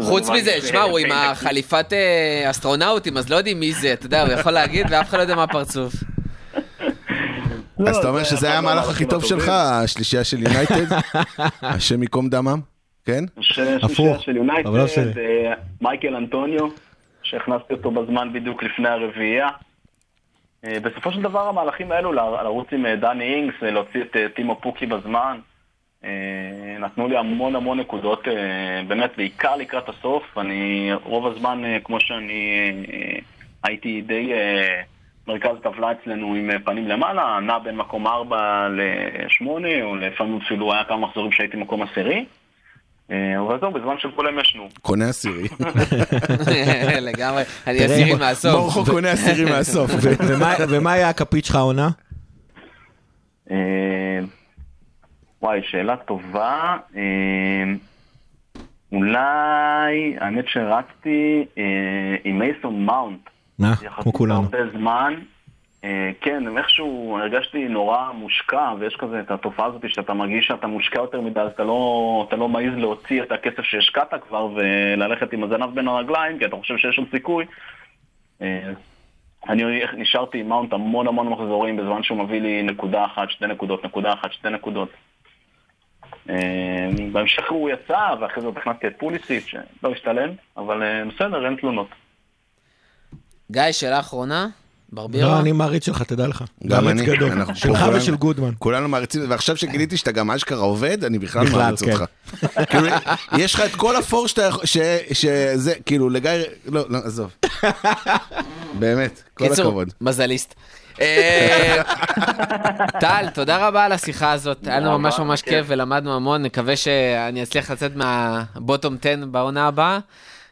חוץ מזה, שמע, הוא עם החליפת אסטרונאוטים, אז לא יודעים מי זה, אתה יודע, הוא יכול להגיד ואף אחד לא יודע מה הפרצוף. לא, אז אתה אומר זה שזה היה המהלך הכי טוב. שלך, השלישייה של יונייטד? [laughs] השם ייקום דמם? כן? ש- הפוך, שלישייה של יונייטד, לא. אה, מייקל אנטוניו, שהכנסתי אותו בזמן בדיוק לפני הרביעייה. אה, בסופו של דבר המהלכים האלו, ל- לרוץ עם אה, דני אינגס, להוציא את טימו פוקי בזמן, אה, נתנו לי המון המון נקודות, אה, באמת בעיקר לקראת הסוף. אני רוב הזמן, אה, כמו שאני אה, הייתי די אה, מרכז טבלה אצלנו עם אה, פנים למעלה, נע בין מקום 4 ל-8, או לפעמים אפילו היה כמה מחזורים שהייתי מקום עשירי. אה, אבל זהו, בזמן שכולם ישנו. קונה עשירי. [laughs] לגמרי, אני עשירי מהסוף. מורכו קונה עשירי מהסוף. [laughs] [laughs] ומה- היה הכפית שלך העונה? אה, וואי, שאלה טובה. אולי, האמת שרצתי עם מייסון מאונט. מה, כמו יחסית כולנו. הרבה זמן. אה, כן, איכשהו הרגשתי נורא מושקע, ויש כזה את התופעה הזאת שאתה מרגיש שאתה מושקע יותר מדי, אז אתה לא, אתה לא מעז להוציא את הכסף שהשקעת כבר וללכת עם הזנב בין הרגליים, כי אתה חושב שיש עוד סיכוי. אה, אני נשארתי עם מאונט המון המון מחזורים בזמן שהוא מביא לי נקודה אחת, שתי נקודות, נקודה אחת, שתי נקודות. אה, בהמשך הוא יצא, ואחרי זה הכנסתי את פוליסיט, שלא השתלם, אבל בסדר, אין תלונות. גיא, שאלה אחרונה? ברבירו? לא, אני מעריץ שלך, תדע לך. גם אני, שלך ושל גודמן. כולנו מעריצים, ועכשיו שגיליתי שאתה גם אשכרה עובד, אני בכלל מעריץ כן. אותך. כאילו, יש לך את כל הפור שאתה יכול, שזה, כאילו, לגיא, לא, לא, עזוב. באמת, כל קיצור, הכבוד. מזליסט. אה, טל, תודה רבה על השיחה הזאת, היה לנו ממש ממש. כיף ולמדנו המון, נקווה שאני אצליח לצאת מהבוטום 10 בעונה הבאה.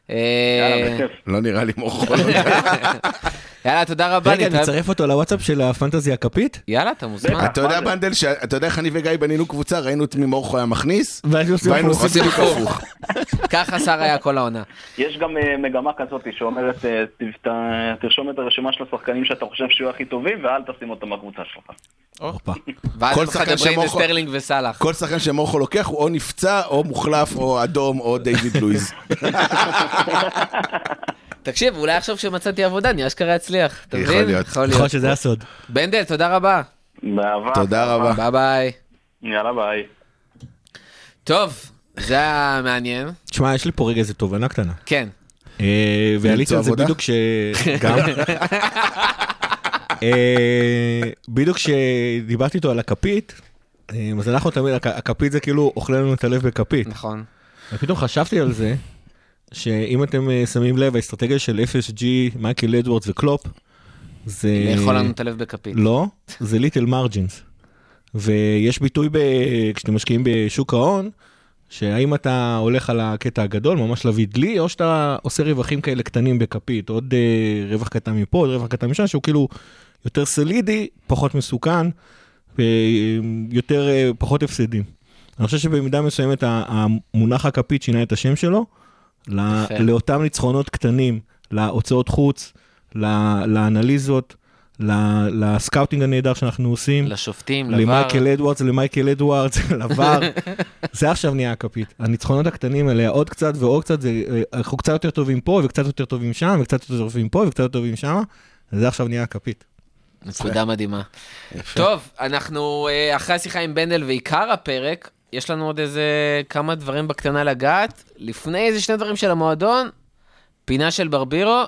אה, יאללה, בכיף. לא נראה לי מורכו. [laughs] יאללה, תודה רבה. רגע, נצרף אותו לוואטסאפ של הפנטזיה הכפית? יאללה, אתה מוזמן. אתה יודע? בנדל, אתה יודע איך אני וגיא בנינו קבוצה, ראינו את מי מורכו היה מכניס, [laughs] והיינו עושים הפוך. ככה שר היה כל העונה. יש גם אה, מגמה כזאת שאומרת, אה, תרשום את הרשימה של השחקנים שאתה חושב שיהיו הכי טובים, ואל תשים אותם בקבוצה שלך. הופה. ואז כל שחקן לסטרלינג וסאלח. כל שחקן שמורכו לוקח הוא או נפצע, או מוחלף, או אדום, או דיוויד לואיז. [laughs] תקשיב, אולי עכשיו שמצאתי עבודה, אני אשכרה אצליח. אתה יכול מבין? להיות. יכול יכול להיות. שזה הסוד. בנדל, תודה רבה. באהבה. תודה רבה. ביי ביי. יאללה ביי. טוב, זה היה מעניין. תשמע, יש לי פה רגע איזה תובנה קטנה. כן. אה, ועליתי על זה? בדיוק ש... [laughs] גם. [laughs] אה, בדיוק כשדיברתי איתו על הכפית, אה, אז אנחנו תמיד, הכ- הכפית זה כאילו אוכל לנו את הלב בכפית. נכון. ופתאום חשבתי על זה, שאם אתם אה, שמים לב, האסטרטגיה של FSG, מייקל אדוורדס וקלופ, זה... לאכול לנו את הלב בכפית. לא, זה ליטל מרג'ינס. ויש ביטוי ב... כשאתם משקיעים בשוק ההון, שהאם אתה הולך על הקטע הגדול, ממש להביא דלי, או שאתה עושה רווחים כאלה קטנים בכפית, עוד אה, רווח קטן מפה, עוד רווח קטן משם, שהוא כאילו יותר סולידי, פחות מסוכן, ויותר, אה, פחות הפסדים. אני חושב שבמידה מסוימת המונח הכפית שינה את השם שלו, ל- יפה. לאותם ניצחונות קטנים, להוצאות חוץ, ל- לאנליזות, ל- לסקאוטינג הנהדר שאנחנו עושים. לשופטים, לוואר. למייקל אדוארדס, למייקל אדוארדס, [laughs] לוואר. זה עכשיו נהיה הכפית. הניצחונות הקטנים האלה, עוד קצת ועוד קצת, זה, אה, אנחנו קצת יותר טובים פה, וקצת יותר טובים שם, וקצת יותר טובים פה, וקצת יותר טובים שם, זה עכשיו נהיה הכפית. נקודה מדהימה. טוב, אנחנו אה, אחרי השיחה עם בנדל ועיקר הפרק, יש לנו עוד איזה כמה דברים בקטנה לגעת. לפני איזה שני דברים של המועדון, פינה של ברבירו,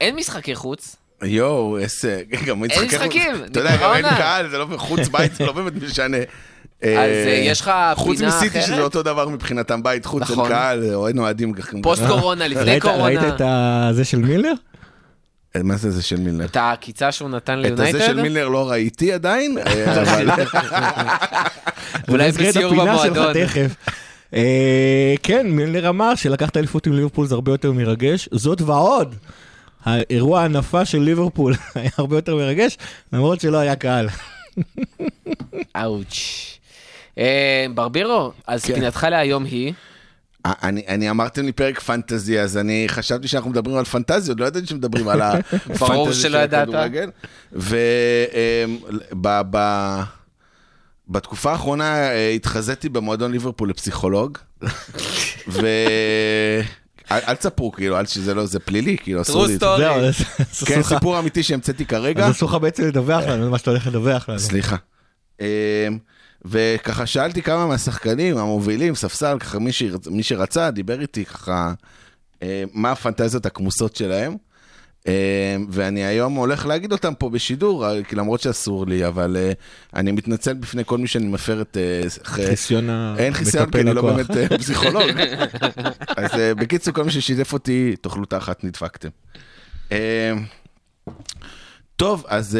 אין משחקי חוץ. יואו, איזה... גם אין משחקים, אתה יודע, גם אין קהל, זה לא... חוץ בית זה לא באמת משנה. [laughs] אז אה, יש לך חוץ פינה מסיטי שזה אחרת? אותו דבר מבחינתם, בית חוץ, אין נכון. קהל, או אין אוהדים. פוסט קורונה, לפני קורונה. ראית את זה של מילר? אה, מה זה זה של מילנר? את העקיצה שהוא נתן את הזה של ליונייטד? מילנר לא ראיתי עדיין, [laughs] אה, אבל... [laughs] אולי בסיור במועדון. אה, כן, מילנר אמר שלקחת אליפות עם ליברפול זה הרבה יותר מרגש, זאת ועוד. האירוע הנפה של ליברפול [laughs] היה הרבה יותר מרגש, למרות שלא היה קהל. אאוץ'. ברבירו, אז כן. פינתך להיום היא, אני, אני אמרתם לי פרק פנטזי, אז אני חשבתי שאנחנו מדברים על פנטזיות, לא ידעתי שמדברים על [laughs] הפנטזיה ברור של שלא ידעת. הכדורגל. ובתקופה האחרונה אה, התחזיתי במועדון ליברפול לפסיכולוג, ו... אל אל תספרו, כאילו, אל שזה לא, זה פלילי, כאילו, אסור לי. זהו, אז כן, סיפור אמיתי שהמצאתי כרגע. אז אסור לך בעצם לדווח לנו מה שאתה הולך לדווח לנו. סליחה. וככה שאלתי כמה מהשחקנים המובילים, ספסל, ככה מי, שרצ... מי שרצה, דיבר איתי ככה, אה, מה הפנטזיות הכמוסות שלהם. אה, ואני היום הולך להגיד אותם פה בשידור, אה, כי למרות שאסור לי, אבל אה, אני מתנצל בפני כל מי שאני מפר את... אה, חיסיון אין חיסיון, כי אני לא. באמת אה, פסיכולוג. [laughs] אז בקיצור, כל מי ששיתף אותי, תאכלו תחת, נדפקתם. אה, טוב, אז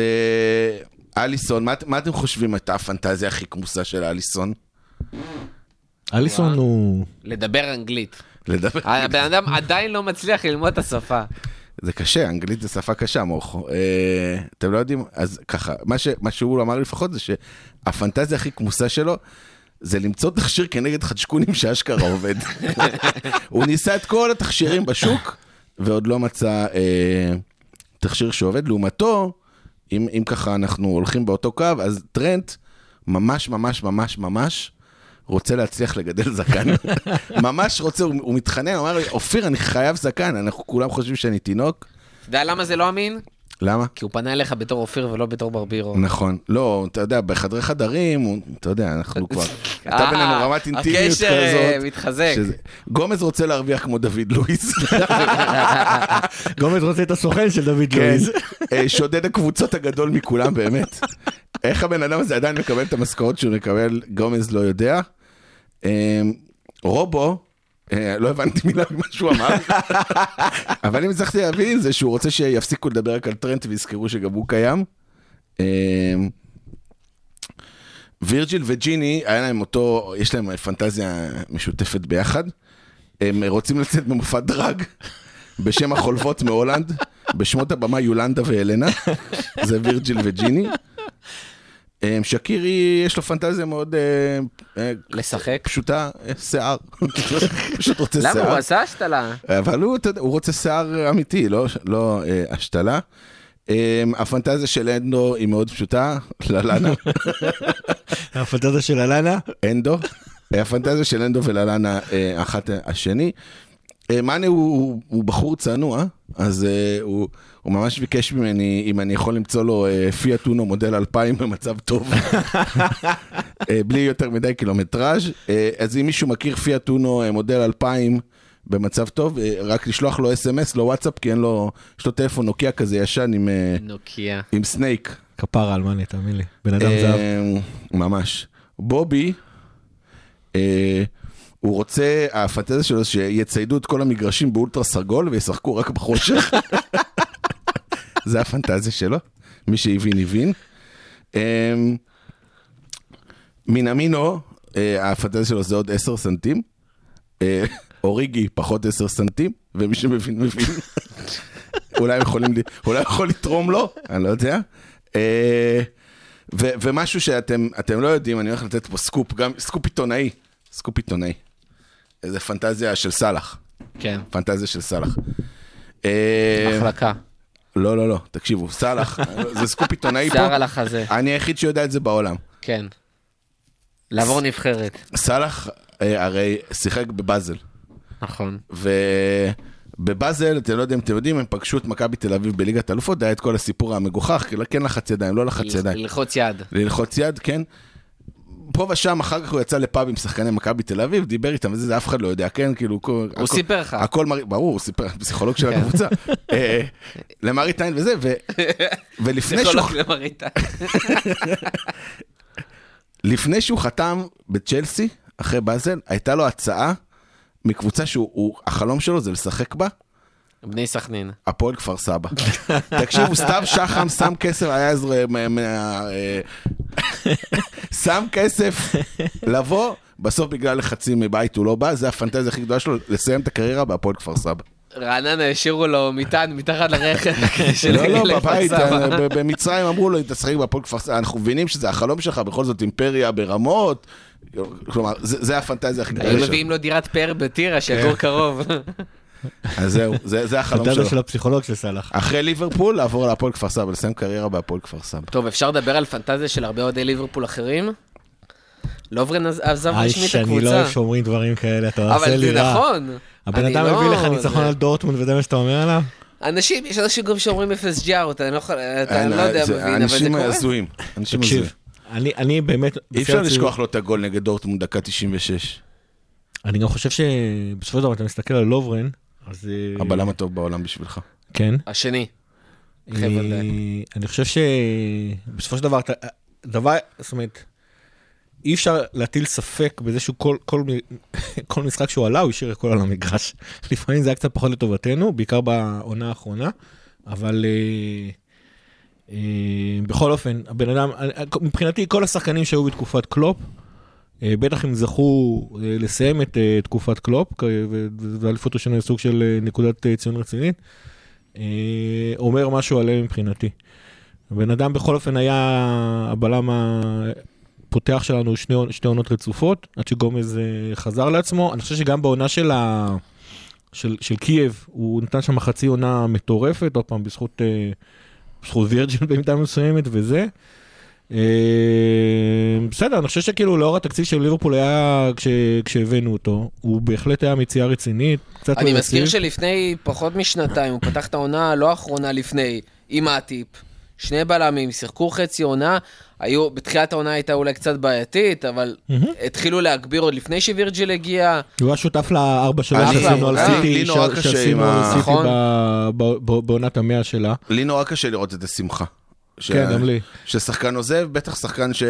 אליסון, מה, מה אתם חושבים הייתה הפנטזיה הכי כמוסה של אליסון? אליסון הוא... לדבר אנגלית. לדבר, הבן אדם עדיין לא מצליח ללמוד את השפה. זה קשה, אנגלית זה שפה קשה, מורכו. אה, אתם לא יודעים, אז ככה, מה, ש, מה שהוא אמר לפחות זה שהפנטזיה הכי כמוסה שלו, זה למצוא תכשיר כנגד חדשקונים שאשכרה עובד. [laughs] הוא ניסה את כל התכשירים בשוק, ועוד לא מצא אה, תכשיר שעובד. לעומתו, אם, אם ככה אנחנו הולכים באותו קו, אז טרנט ממש ממש ממש ממש רוצה להצליח לגדל זקן. [laughs] ממש רוצה, הוא, הוא מתחנן, הוא אמר לי, אופיר, אני חייב זקן, אנחנו כולם חושבים שאני תינוק. אתה יודע למה זה לא אמין? למה? כי הוא פנה אליך בתור אופיר ולא בתור ברבירו. נכון. לא, אתה יודע, בחדרי חדרים, אתה יודע, אנחנו [laughs] כבר... הייתה בינינו אה, רמת אינטימיות הקשר אה, כזאת. מתחזק. שזה- גומז רוצה להרוויח כמו דוד לואיס. [laughs] גומז רוצה את הסוכן של דוד כן. לואיז. [laughs] אה, שודד הקבוצות הגדול מכולם באמת. איך הבן אדם הזה עדיין מקבל את המשכורת שהוא מקבל, גומז לא יודע. רובו, לא הבנתי מילה ממה שהוא אמר, [laughs] אבל אם הצלחתי להבין זה שהוא רוצה שיפסיקו לדבר רק על טרנט ויזכרו שגם הוא קיים. אה, וירג'יל וג'יני, היה להם אותו, יש להם פנטזיה משותפת ביחד. הם רוצים לצאת במופע דרג בשם החולבות מהולנד, בשמות הבמה יולנדה ואלנה, זה וירג'יל וג'יני. אה, שקירי, יש לו פנטזיה מאוד אה, אה, לשחק? פשוטה, אה, שיער. [laughs] פשוט רוצה למה? הוא שיער. עשה השתלה. אבל הוא, אתה יודע, הוא רוצה שיער אמיתי, לא, לא אה, השתלה. אה, הפנטזיה של אנדו היא מאוד פשוטה, ללנה, [laughs] הפנטזיה של אלנה. אנדו. הפנטזיה של אנדו וללנה אה, אחת השני. אה, מאנה הוא, הוא, הוא בחור צנוע, אז אה, הוא, הוא ממש ביקש ממני אם אני יכול למצוא לו אה, פיאט אונו מודל 2000 [laughs] במצב טוב, אה, בלי יותר מדי קילומטראז'. אה, אז אם מישהו מכיר פיאט אונו אה, מודל 2000 במצב טוב, אה, רק לשלוח לו אס.אם.אס, לא וואטסאפ, כי אין לו, יש לו טלפון נוקיה כזה ישן עם, נוקיה. עם סנייק. כפרה על מאנה, תאמין לי. בן אדם אה, זהב. ממש. בובי, אה, הוא רוצה, הפנטזיה שלו שיציידו את כל המגרשים באולטרה סרגול וישחקו רק בחושך. [laughs] זה הפנטזיה שלו, מי שהבין הבין. אה, מינמינו, אה, הפנטזיה שלו זה עוד 10 סנטים. אה, אוריגי פחות 10 סנטים, ומי שמבין מבין. [laughs] אולי יכולים, אולי יכול לתרום לו, אני לא יודע. אה, ומשהו שאתם אתם לא יודעים, אני הולך לתת פה סקופ, גם סקופ עיתונאי, סקופ עיתונאי. איזה פנטזיה של סאלח, כן. פנטזיה של סאלח. אה, מחלקה. לא, לא, לא, תקשיבו, סאלח, זה סקופ עיתונאי שיער פה, [laughs] על החזה. אני היחיד שיודע את זה בעולם. כן. לעבור נבחרת. סאלח אה, הרי שיחק בבאזל, נכון. ובבאזל, אתם לא יודעים, אתם יודעים, הם פגשו את מכבי תל אביב בליגת האלופות, היה את כל הסיפור המגוחך, כן לחץ ידיים, לא לחץ ידיים. ללחוץ יד. ללחוץ יד, כן. פה ושם, אחר כך הוא יצא לפאב עם שחקני מכבי תל אביב, דיבר איתם וזה, זה אף אחד לא יודע, כן? כאילו, הוא הכל- סיפר לך. הכל מראה, ברור, הוא סיפר, פסיכולוג של כן. הקבוצה. אה, למראית עין וזה, ו- [laughs] ולפני שהוא... פסיכולוג למראית. [laughs] לפני שהוא חתם בצ'לסי, אחרי באזל, הייתה לו הצעה מקבוצה שהוא, הוא- החלום שלו זה לשחק בה, בני סכנין. הפועל כפר סבא. [laughs] תקשיבו, סתיו שחם שם כסף, היה איזה... [laughs] שם כסף לבוא, בסוף בגלל לחצים מבית הוא לא בא, זה הפנטזיה הכי גדולה שלו, לסיים את הקריירה בהפועל כפר סבא. רעננה השאירו לו מטען מתחת לרכב. [laughs] לא, לא, [laughs] בבית. אה, במצרים אמרו לו, תשחק בהפועל כפר סבא, אנחנו מבינים שזה החלום שלך, בכל זאת אימפריה ברמות, כלומר, זה הפנטזיה הכי גדולה היו שלו. מביאים לו דירת פאר בטירה, שיגור קרוב. אז זהו, זה זה החלום שלו. של הפסיכולוג של סאלח. אחרי ליברפול, לעבור להפועל כפר סבא, לסיים קריירה בהפועל כפר סבא. טוב, אפשר לדבר על פנטזיה של הרבה אוהדי ליברפול אחרים? לוברן עז- עזב רשמית את שאני לא הקבוצה. אוהב שאומרים דברים כאלה, אתה עושה אבל לי זה רע. נכון. הבן אדם לא- מביא לך ניצחון זה- על דורטמונד וזה מה שאתה אומר עליו? אנשים, יש אנשים גם שאומרים אפס ג'או, אתה לא יכול- אתה אין, לא יודע, זה- מבין, אבל זה אנשים קורה. הזויים. אנשים הזויים. תקשיב, אני אני באמת... אי אפשר לשכוח לו את הגול נגד דורטמונד דקה 96. אני גם חושב שבסופו של דבר אתה מסתכל על לוברן, אז... אה, הבלם הטוב בעולם בשבילך. כן. השני. אה, חבר'ה. אני חושב שבסופו של דבר, דבר, זאת אומרת, אי אפשר להטיל ספק בזה שהוא כל, כל, [laughs] כל משחק שהוא עלה, הוא השאיר הכל על המגרש. [laughs] לפעמים זה היה קצת פחות לטובתנו, בעיקר בעונה האחרונה, אבל אה, אה, בכל אופן, הבן אדם, אה, מבחינתי כל השחקנים שהיו בתקופת קלופ, אה, בטח אם זכו אה, לסיים את אה, תקופת קלופ, ואליפות השנה היא סוג של אה, נקודת אה, ציון רצינית, אה, אומר משהו עליהם מבחינתי. הבן אדם בכל אופן היה הבלם הפותח שלנו שני, שתי עונות רצופות, עד שגומז אה, חזר לעצמו. אני חושב שגם בעונה של, ה... של, של קייב, הוא נתן שם חצי עונה מטורפת, עוד פעם בזכות, אה, בזכות וירג'ין במידה מסוימת וזה. אה, בסדר, אני חושב שכאילו לאור התקציב של ליברפול היה, כש, כשהבאנו אותו, הוא בהחלט היה מציאה רצינית, קצת אני מזכיר. שלפני פחות משנתיים, הוא פתח את העונה הלא האחרונה לפני, עם מאטיפ, שני בלמים, שיחקו חצי עונה, היו, בתחילת העונה הייתה אולי קצת בעייתית, אבל התחילו להגביר עוד לפני שווירג'יל הגיע. הוא היה שותף לארבע אני- שעשינו על אה, סיטי, שעשינו על סיטי נכון. בעונת המאה שלה. לי נורא קשה לראות את השמחה. ש- כן, גם לי. ששחקן עוזב, בטח שחקן ש...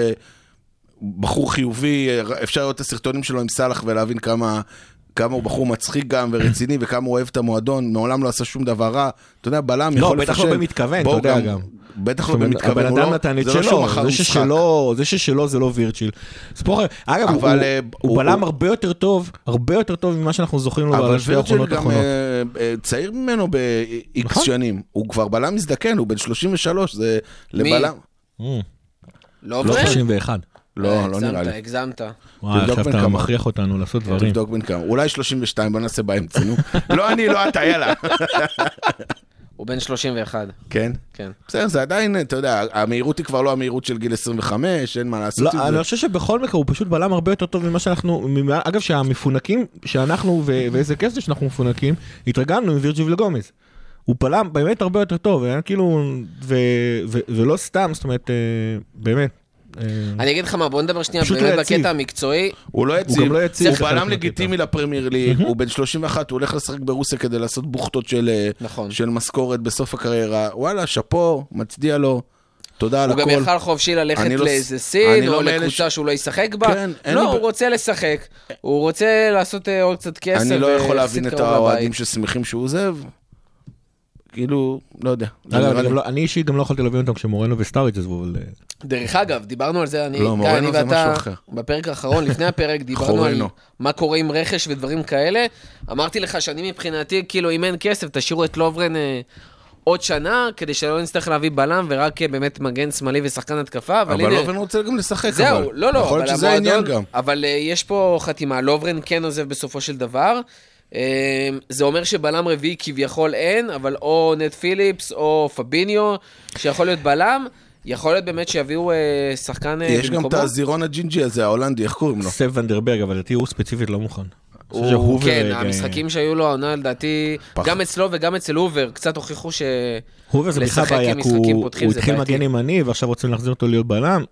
בחור חיובי, אפשר לראות את הסרטונים שלו עם סאלח ולהבין כמה, כמה הוא בחור מצחיק גם ורציני [laughs] וכמה הוא אוהב את המועדון, מעולם לא עשה שום דבר רע. אתה יודע, בלם לא, יכול בטח לפשל. לא במתכוון, אתה יודע גם. בטח לא במתכוון, הבן אדם לא- נתן את לא שלו, זה. ששלו, זה ששלו זה לא וירצ'יל. אגב, הוא- אבל, הוא- אה, הוא הוא- בלם הוא- הרבה יותר טוב, הרבה יותר טוב ממה שאנחנו זוכרים לו אבל בשתי האחרונות גם האחרונות. אה, אה, צעיר ממנו ב-X נכון. שנים. הוא כבר בלם מזדקן, הוא בן 33, זה לבלם... Mm, לא לא עובר? 31. לא, לא נראה לי. הגזמת, הגזמת. וואי, עכשיו בן אתה. מכריח אותנו לעשות דברים. תבדוק בן כמה. אולי 32, בוא נעשה באמצע, נו. [laughs] לא אני, לא אתה, יאללה. [laughs] הוא בן 31, כן? כן. בסדר, זה עדיין, אתה יודע, המהירות היא כבר לא המהירות של גיל 25, אין מה לעשות לא, אני זה. חושב שבכל מקרה הוא פשוט בלם הרבה יותר טוב ממה שאנחנו, אגב שהמפונקים, שאנחנו, ו- ואיזה כיף זה שאנחנו מפונקים, התרגלנו עם וירג'י ולגומז. הוא בלם באמת הרבה יותר טוב, היה כאילו, ו- ו- ולא סתם, זאת אומרת, אה, באמת. אה, אני אגיד לך מה, בוא נדבר שנייה באמת לא. בקטע המקצועי. הוא לא יציב, גם לא יציב הוא בלם. לגיטימי לפרמייר ליג, הוא בן 31, הוא הולך לשחק ברוסיה כדי לעשות בוכטות של אה, נכון. של משכורת בסוף הקריירה. וואלה, שאפו, מצדיע לו, תודה על הוא גם הכל. יכל חופשי ללכת אני לא- לאיזה אני סין, לא או לקבוצה ש- שהוא לא ישחק בה. כן, אין לא, לי הוא רוצה לשחק. הוא רוצה לעשות אה, עוד קצת כסף. אני לא יכול להבין את האוהדים. ששמחים שהוא עוזב. כאילו, לא יודע. אני לא- אני אישית גם לא יכולתי להבין אותם כשמורנו וסטאריץ' עזבו, אבל... אה, דרך אגב, דיברנו על זה, אני, לא, גיא, אני זה ואתה, משהו אחר. בפרק האחרון, לפני [laughs] הפרק, דיברנו על. מה קורה עם רכש ודברים כאלה. אמרתי לך שאני מבחינתי, כאילו, אם אין כסף, תשאירו את לוברן אה, עוד שנה, כדי שלא נצטרך להביא בלם, ורק אה, באמת מגן שמאלי ושחקן התקפה, אבל, אבל הנה... לובן רוצה גם לשחק, אבל. זהו, לא, לא, יכול אבל להיות שזה העניין גם. אבל יש פה חתימה, לוברן כן עוזב בסופו של דבר. אה, זה אומר שבלם רביעי כביכול אין, אבל או נט פיליפס או פביניו, שיכול להיות בלם, יכול להיות באמת שיביאו אה, שחקן אה, יש גם במקומו. את הזירון הג'ינג'י הזה, ההולנדי, איך קוראים לו? ספ ונדנברג, אבל לדעתי הוא ספציפית לא מוכן. הוא, כן, אה, המשחקים שהיו לו העונה לדעתי. גם אצלו וגם אצל הובר, קצת הוכיחו ש... הובר זה בכלל בעיה, הוא התחיל. מגן ימני ועכשיו רוצים להחזיר אותו להיות בלם.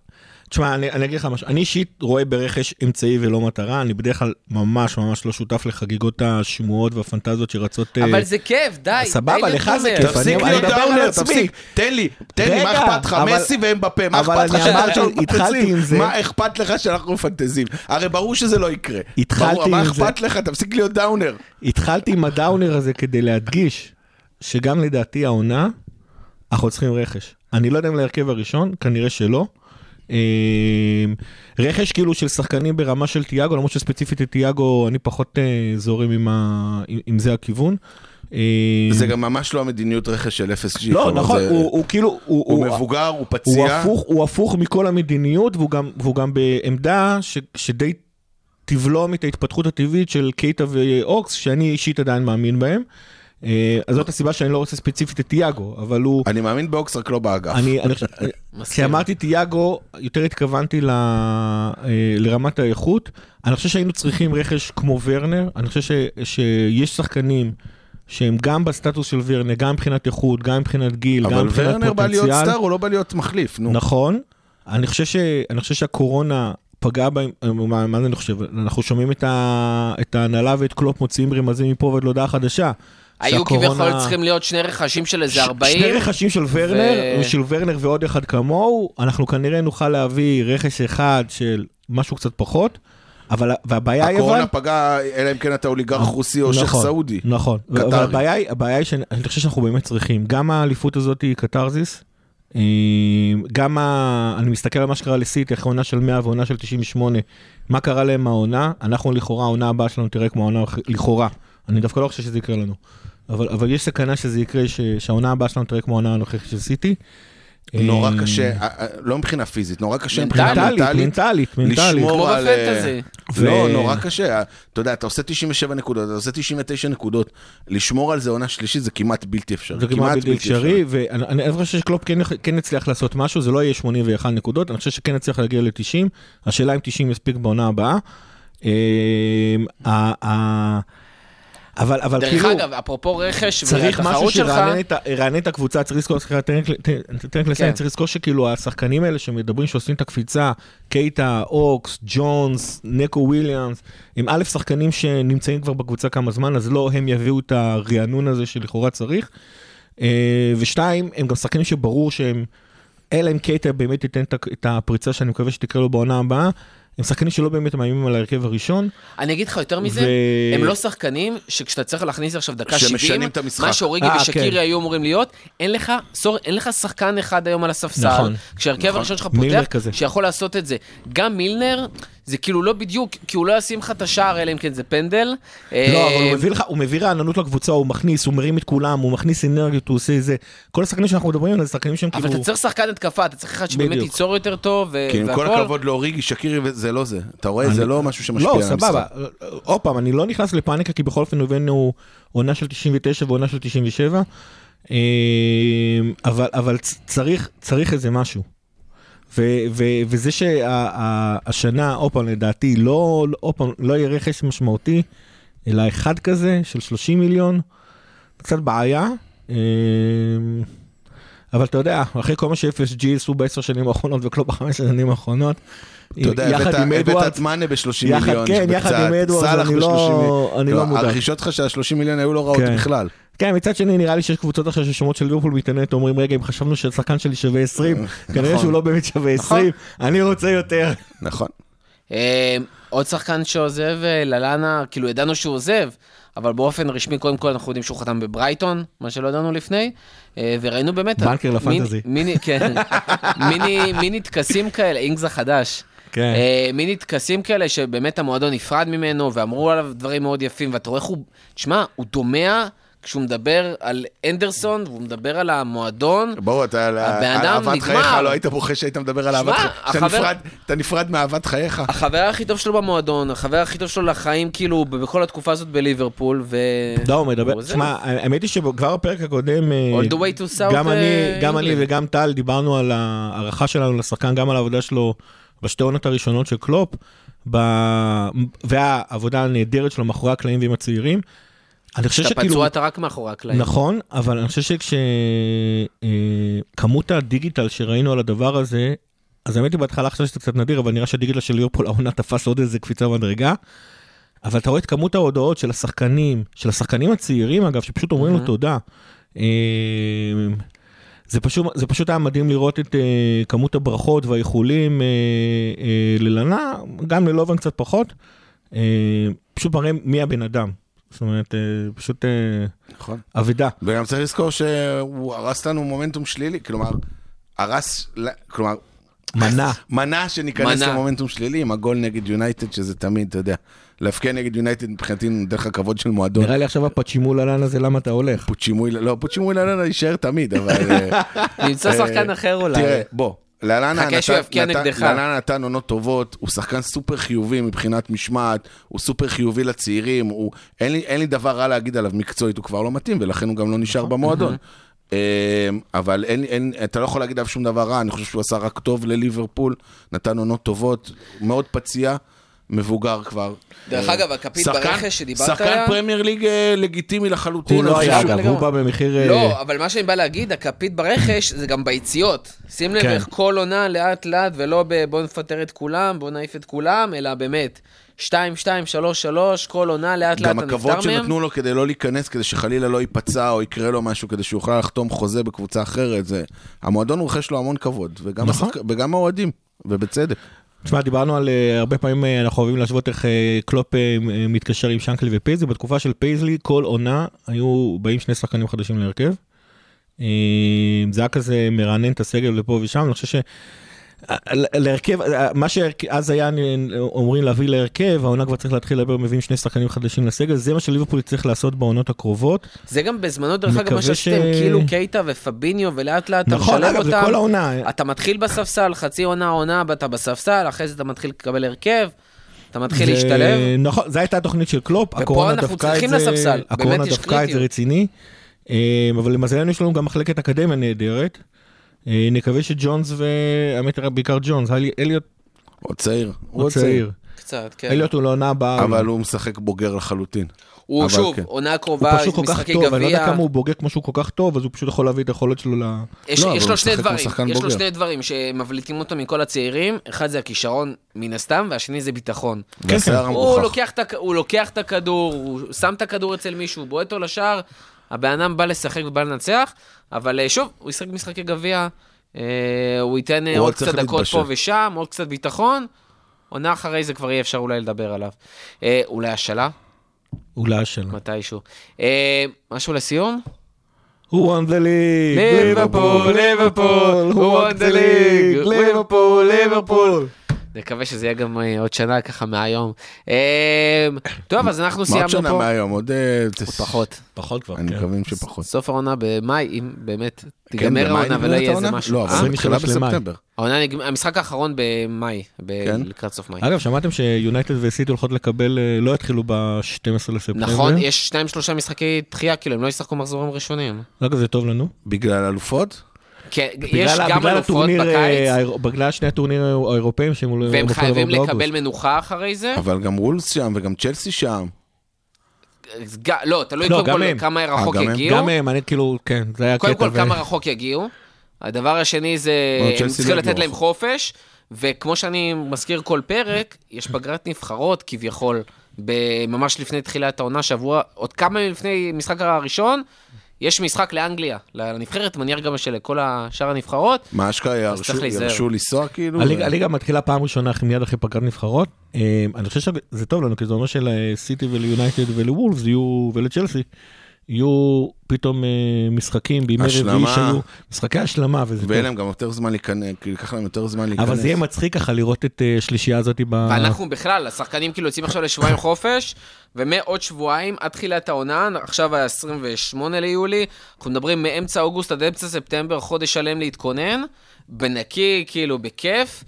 תשמע, אני, אני אגיד לך משהו, אני אישית רואה ברכש אמצעי ולא מטרה, אני בדרך כלל ממש ממש לא שותף לחגיגות השמועות והפנטזיות שרצות... אה, אבל זה כיף, די, סבבה, לך זה. כיף, תפסיק אני- להיות אני מדבר על דאונר, עצמי. תפסיק. תן לי, תן לי, מה אכפת לך? אבל- מסי ואמבפה, מה אבל אכפת לך אני שאנחנו מפנטזים? עם זה. מה אכפת לך שאנחנו מפנטזים? הרי ברור שזה לא יקרה. התחלתי ברור, מה עם זה. אכפת לך? תפסיק להיות דאונר. התחלתי עם הדאונר הזה כדי להדגיש שגם לדעתי העונה, אנחנו צריכים רכש. אני לא יודע אם להרכב הראשון, כנראה שלא. אה, רכש כאילו של שחקנים ברמה של תיאגו, למרות שספציפית את תיאגו אני פחות אה, זורם עם, ה... עם, זה הכיוון. אה, זה גם ממש לא המדיניות רכש של FSG. לא, נכון, זה- הוא, הוא כאילו, הוא, הוא מבוגר, הוא הוא פציע. הפוך, הוא הפוך מכל המדיניות, והוא גם, והוא גם בעמדה ש, שדי תבלום את ההתפתחות הטבעית של קייטה ואוקס, שאני אישית עדיין מאמין בהם. אה, אז זאת הסיבה שאני לא רוצה ספציפית את תיאגו, אבל הוא... אני מאמין באוקס, רק לא באגף. אני, [laughs] כשאמרתי תיאגו, יותר התכוונתי ל, אה, לרמת האיכות. אני חושב שהיינו צריכים רכש כמו ורנר, אני חושב ש, שיש שחקנים שהם גם בסטטוס של ורנר, גם מבחינת איכות, גם מבחינת גיל, גם אבל מבחינת ורנר בא להיות פוטנציאל. סטאר, הוא לא בא להיות מחליף, נו. נכון. אני חושב, ש... אני חושב שהקורונה פגעה בהם, מה, מה זה אני חושב? אנחנו שומעים את, ה... את ההנהלה ואת קלופ מוציאים רמזים מפה ועד להודעה חדשה. היו שהקורונה- כביכול צריכים להיות שני רכשים של איזה ש- 40. שני רכשים של ורנר, ו- של ורנר ועוד אחד כמוהו, אנחנו כנראה נוכל להביא רכש אחד של משהו קצת פחות, אבל והבעיה היא אבל... הקורונה פגעה, אלא אם כן אתה אוליגרך רוסי או שייח נכון, סעודי. נכון. אבל הבעיה היא, שאני חושב שאנחנו באמת צריכים, גם האליפות הזאת היא קתרזיס, אה, גם ה... אני מסתכל על מה שקרה לסיטי אחרי עונה של 100 ועונה של 98, מה קרה להם מהעונה, אנחנו לכאורה העונה הבאה שלנו תראה כמו העונה לכאורה, אני דווקא לא חושב שזה יקרה לנו, אבל, אבל יש סכנה שזה יקרה, ש... שהעונה הבאה שלנו תראה כמו העונה הנוכחית של סיטי. נורא אה, קשה, אה, אה, לא מבחינה פיזית, נורא קשה מבחינה מנטלית, מנטלית, מנטלית, מנטלית. לשמור על, אה. לא, נורא קשה. אתה יודע, אתה עושה 97 נקודות, אתה עושה 99 נקודות, לשמור על זה עונה שלישית זה כמעט בלתי אפשרי. זה כמעט בלתי אפשרי, ואני אני חושב שקלופ כן, כן יצליח לעשות משהו, זה לא יהיה 81 נקודות, אני חושב שכן יצליח להגיע ל-90, השאלה אם 90 יספיק בעונה הבאה. אבל, אבל דרך כאילו, אגב, אפרופו רכש צריך משהו והתחרות שלך, שירענן את הקבוצה, צריך לזכור, סליחה, תן לסיים, כן. צריך לזכור שכאילו השחקנים האלה שמדברים שעושים את הקפיצה, קייטה, אוקס, ג'ונס, נקו וויליאמס, הם א', שחקנים שנמצאים כבר בקבוצה כמה זמן, אז לא הם יביאו את הרענון הזה שלכאורה צריך. אה, ושתיים, הם גם שחקנים שברור שהם, אלא אם קייטה באמת ה- את הפריצה שאני מקווה שתקרה לו בעונה הבאה, הם שחקנים שלא באמת מאיימים על ההרכב הראשון. אני אגיד לך יותר מזה, ו- הם לא שחקנים שכשאתה צריך להכניס עכשיו דקה שמשנים 70, את המשחק. מה שאוריגי אה, ושקירי כן. היו אמורים להיות, אין לך, סור, אין לך שחקן אחד היום על הספסל, נכון. כשהרכב נכון. הראשון שלך פותח. שיכול לעשות את זה. גם מילנר, זה כאילו לא בדיוק, כי הוא לא ישים לך את השער, אלא אם כן זה פנדל. לא, אה, אבל הוא מביא לך, הוא מביא רעננות לקבוצה, הוא מכניס, הוא מרים את כולם, הוא מכניס אנרגיות, הוא עושה זה. כל השחקנים שאנחנו מדברים עליהם זה שחקנים שהם אבל כאילו... אתה צריך שחקן התקפה, אתה צריך אחד שבאמת. ייצור יותר טוב, ו- כי עם כל והכל. הכבוד לאוריגי, שקירי, זה לא זה. אתה רואה, זה לא משהו שמשפיע לא, על המשחק. סבבה. עוד פעם, אני לא נכנס לפאניקה, כי בכל אופן הבאנו עונה של 99 ועונה של 97, אה, אבל, אבל צריך איזה משהו. ו, ו, וזה שהשנה, עוד פעם, לדעתי, לא, לא- עוד פעם, לא יהיה רכש משמעותי, אלא אחד כזה של 30 מיליון, קצת בעיה. אה, אבל אתה יודע, אחרי כל מה ש-FSG עשו בעשר שנים האחרונות וכלום בחמש השנים האחרונות, אתה יודע, יחד הבאת- עם הבאת אדוארדס, את מאנה ב-30 יחד- מיליון. כן, יחד עם אדוארדס, סאלח אני לא- ב-30 אני לא כלומר, מודאג. הרכישות שלך של ה-30 מיליון היו לא רעות כן. בכלל. כן, מצד שני נראה לי שיש קבוצות עכשיו ששומעות של ליברפול באינטרנט אומרים רגע אם חשבנו שהשחקן שלי שווה 20, כנראה שהוא לא באמת שווה 20, אני רוצה יותר. נכון. אה, עוד שחקן שעוזב, אה, ללאנה, כאילו ידענו שהוא עוזב, אבל באופן רשמי, קודם כל אנחנו יודעים שהוא חתם בברייטון, מה שלא ידענו לפני, אה, וראינו באמת... בנקר לפנטזי. מיני, [laughs] מיני, כן, מיני, טקסים כאלה, אינגס החדש. כן. אה, מיני טקסים כאלה שבאמת המועדון נפרד ממנו, ואמרו עליו דברים מאוד יפים, ואתה רואה איך הוא, תשמע, הוא דומע כשהוא מדבר על אנדרסון, והוא מדבר על המועדון. ברור, אתה על אהבת. חייך, לא היית בוכה שהיית מדבר על אהבת חייך. אתה נפרד- מאהבת חייך. החבר הכי טוב שלו במועדון, החבר הכי טוב שלו לחיים, כאילו, בכל התקופה הזאת בליברפול, ו... לא, הוא מדבר. שמע, האמת היא שכבר בפרק הקודם, אה, All the way to South, גם אני, אה. וגם טל דיברנו על ההערכה שלנו לשחקן, גם על העבודה שלו בשתי עונות הראשונות של קלופ, ב- והעבודה הנהדרת שלו מאחורי הקלעים ועם הצעירים. אני חושב שכאילו, פצוע אתה רק מאחורי הקלעים. נכון, אבל אני חושב שכמות הדיגיטל שראינו על הדבר הזה, אז האמת היא בהתחלה חשבתי שזה קצת נדיר, אבל נראה שהדיגיטל של ליברפול העונה תפס עוד איזה קפיצה מדרגה. אבל אתה רואה את כמות ההודעות של השחקנים, של השחקנים הצעירים אגב, שפשוט אומרים לו. תודה. אה, זה פשוט, זה פשוט היה מדהים לראות את אה, כמות הברכות והאיחולים אה, אה, ללנה, גם ללובן קצת פחות. אה, פשוט מראה מי הבן אדם. זאת אומרת, אה, פשוט אה, נכון. אבדה. וגם צריך לזכור שהוא הרס לנו מומנטום שלילי, כלומר, הרס, כלומר, מנה. [laughs] מנע שניכנס מנע. למומנטום שלילי עם הגול נגד יונייטד, שזה תמיד, אתה יודע, להפקיע נגד יונייטד מבחינתי דרך הכבוד של מועדון. נראה לי עכשיו הפצ'ימול הלן הזה, למה אתה הולך? פוצ'ימוי, לא, פוצ'ימוי לאלנה יישאר תמיד, אבל... אה, [laughs] נמצא שחקן אחר אולי. תראה, בוא, לאלנה חכה שהוא יבקיע נגדך. לאלנה נתן עונות טובות, הוא שחקן סופר חיובי מבחינת משמעת, הוא סופר חיובי לצעירים, הוא, אין, לי, אין לי דבר רע להגיד עליו מקצועית, הוא כבר לא מתאים, ולכן הוא גם לא נשאר במועדון. אה, אבל אין, אין, אתה לא יכול להגיד עליו שום דבר רע, אני חושב שהוא עשה רק טוב לליברפול, נתן עונות טובות, מאוד פציע, מבוגר כבר. דרך אגב, הכפית שחקן- ברכש שדיברת שחקן עליה... פרמייר ליג אה, לגיטימי לחלוטין. הוא לא היה, אגב, הוא בא במחיר... אה, לא, אבל מה שאני בא להגיד, הכפית ברכש זה גם ביציאות. שים לב כן. איך כל עונה לאט לאט, ולא בוא נפטר את כולם, בוא נעיף את כולם, אלא באמת, 2, 2, 3, 3, כל עונה לאט לאט גם אתה הכבוד נפטר מהם. שנתנו לו כדי לא להיכנס, כדי שחלילה לא ייפצע או יקרה לו משהו, כדי שהוא יוכל לחתום חוזה בקבוצה אחרת, זה... המועדון רוכש לו המון כבוד, וגם, נכון. השחק... וגם האוהדים, ובצדק. תשמע, דיברנו על אה, הרבה פעמים, אה, אנחנו אוהבים להשוות איך אה, קלופ מתקשר עם שנקלי ופייזלי. בתקופה של פייזלי, כל עונה היו באים שני שחקנים חדשים להרכב. זה היה כזה מרענן את הסגל לפה ושם, אני חושב ש... להרכב, מה שאז היה אומרים להביא להרכב, העונה כבר צריך להתחיל לדבר, מביאים שני שחקנים חדשים לסגל, זה מה שליברפול צריך לעשות בעונות הקרובות. זה גם בזמנו, דרך אגב, מה שעשיתם, כאילו קייטה ופביניו, ולאט לאט אתה נכון, משלב אגב, זה אותם. כל העונה. אתה מתחיל בספסל, חצי עונה, עונה, אתה בספסל, אחרי זה אתה מתחיל לקבל הרכב, אתה מתחיל זה- להשתלב. נכון, זו הייתה התוכנית של קלופ, הקורונה דפקה את זה, הקורונה דפקה את זה. רציני, אה, אבל למזלנו יש לנו גם מחלקת אקדמיה נהדרת. אה, נקווה שג'ונס והאמת בעיקר ג'ונס, אלי- אליוט הוא צעיר. הוא צעיר. קצת, כן. אליוט הוא לעונה הבאה. אבל הוא משחק בוגר לחלוטין. הוא אבל שוב, כן. עונה הוא קרובה, פשוט כל כך משחקי טוב, אני לא יודע גביע. כמה הוא בוגר כמו שהוא כל כך טוב, אז הוא פשוט יכול להביא את היכולת שלו ל... יש, לא, יש הוא לו שני דברים, יש לו. שני דברים שמבליטים אותו מכל הצעירים, אחד זה הכישרון מן הסתם, והשני זה ביטחון. והשיער הוא המרוחך. לוקח, את, הוא לוקח את הכדור, הוא שם את הכדור אצל מישהו, הוא בועט אותו לשער, הבן אדם בא לשחק ובא לנצח, אבל אה, שוב, הוא ישחק משחקי גביע, אה, הוא ייתן אה, הוא עוד קצת דקות. פה ושם, עוד קצת ביטחון, עונה אחרי זה כבר יהיה אפשר אולי לדבר עליו. אה, אולי השאלה, אולי שלו. מתישהו. אה, משהו לסיום? Who won the league? ליברפול, ליברפול, Who won the league? ליברפול, ליברפול. נקווה שזה יהיה גם אה, עוד שנה ככה מהיום. אה, טוב, אז אנחנו מה עוד סיימנו שנה פה. מהיום? עוד... אה, פחות. פחות כבר, אני כן. מקווים שפחות. סוף העונה במאי, אם באמת כן, תיגמר העונה ולא יהיה איזה? משהו. לא, אה? אבל מתחילה 23 למאי. בספטמבר. העונה המשחק האחרון במאי, ב- כן? לקראת סוף מאי. אגב, שמעתם שיונייטד וסיטי הולכות לקבל, אה, לא יתחילו ב-12 לספטמבר? נכון, יש שניים שלושה משחקי דחייה, כאילו הם לא ישחקו מחזורים ראשונים. אגב, זה טוב לנו. בגלל אלופות? כן, יש בגלל- גם בגלל אלופות הטורניר, בקיץ, אה, האיר- בגלל שני הטורנירים האירופאים שהם לא- והם לא חייבים באוגוסט. לקבל מנוחה אחרי זה. אבל גם וולס שם וגם צ'לסי שם. ג- לא, תלוי לא, קודם כל הם. כמה רחוק אה, גם הם? יגיעו. גם הם, אני כאילו, כן, זה היה קודם קטע. כל, ו- כמה רחוק יגיעו. הדבר השני זה, לא, הם צ'לסי צריכים לא לתת להם רחוק. חופש, וכמו שאני מזכיר כל פרק, יש פגרת נבחרות כביכול, ממש לפני תחילת העונה, שבוע, עוד כמה ימים לפני משחק הראשון, יש משחק לאנגליה, לנבחרת, מניח גם שלכל השאר הנבחרות. מה אשכרה ירשו- לנסוע כאילו? הליגה מתחילה פעם ראשונה מיד אחרי פגרת נבחרות. אה, אני חושב שזה טוב לנו, כי זה אומר שלסיטי וליונייטד וולפס יהיו, ולצ'לסי, יהיו פתאום אה, משחקים בימי רביעי. שהיו משחקי השלמה, וזה טוב. להם גם יותר זמן להיכנס, כאילו ייקח להם יותר זמן להיכנס. אבל זה יהיה מצחיק ככה לראות את אה, השלישייה הזאת ב... ואנחנו בכלל, השחקנים כאילו יוצאים עכשיו לשבועיים חופש, ומעוד שבועיים עד תחילת העונה, עכשיו ה-28 ליולי, אנחנו מדברים מאמצע אוגוסט עד אמצע ספטמבר, חודש שלם להתכונן, בנקי, כאילו, בכיף,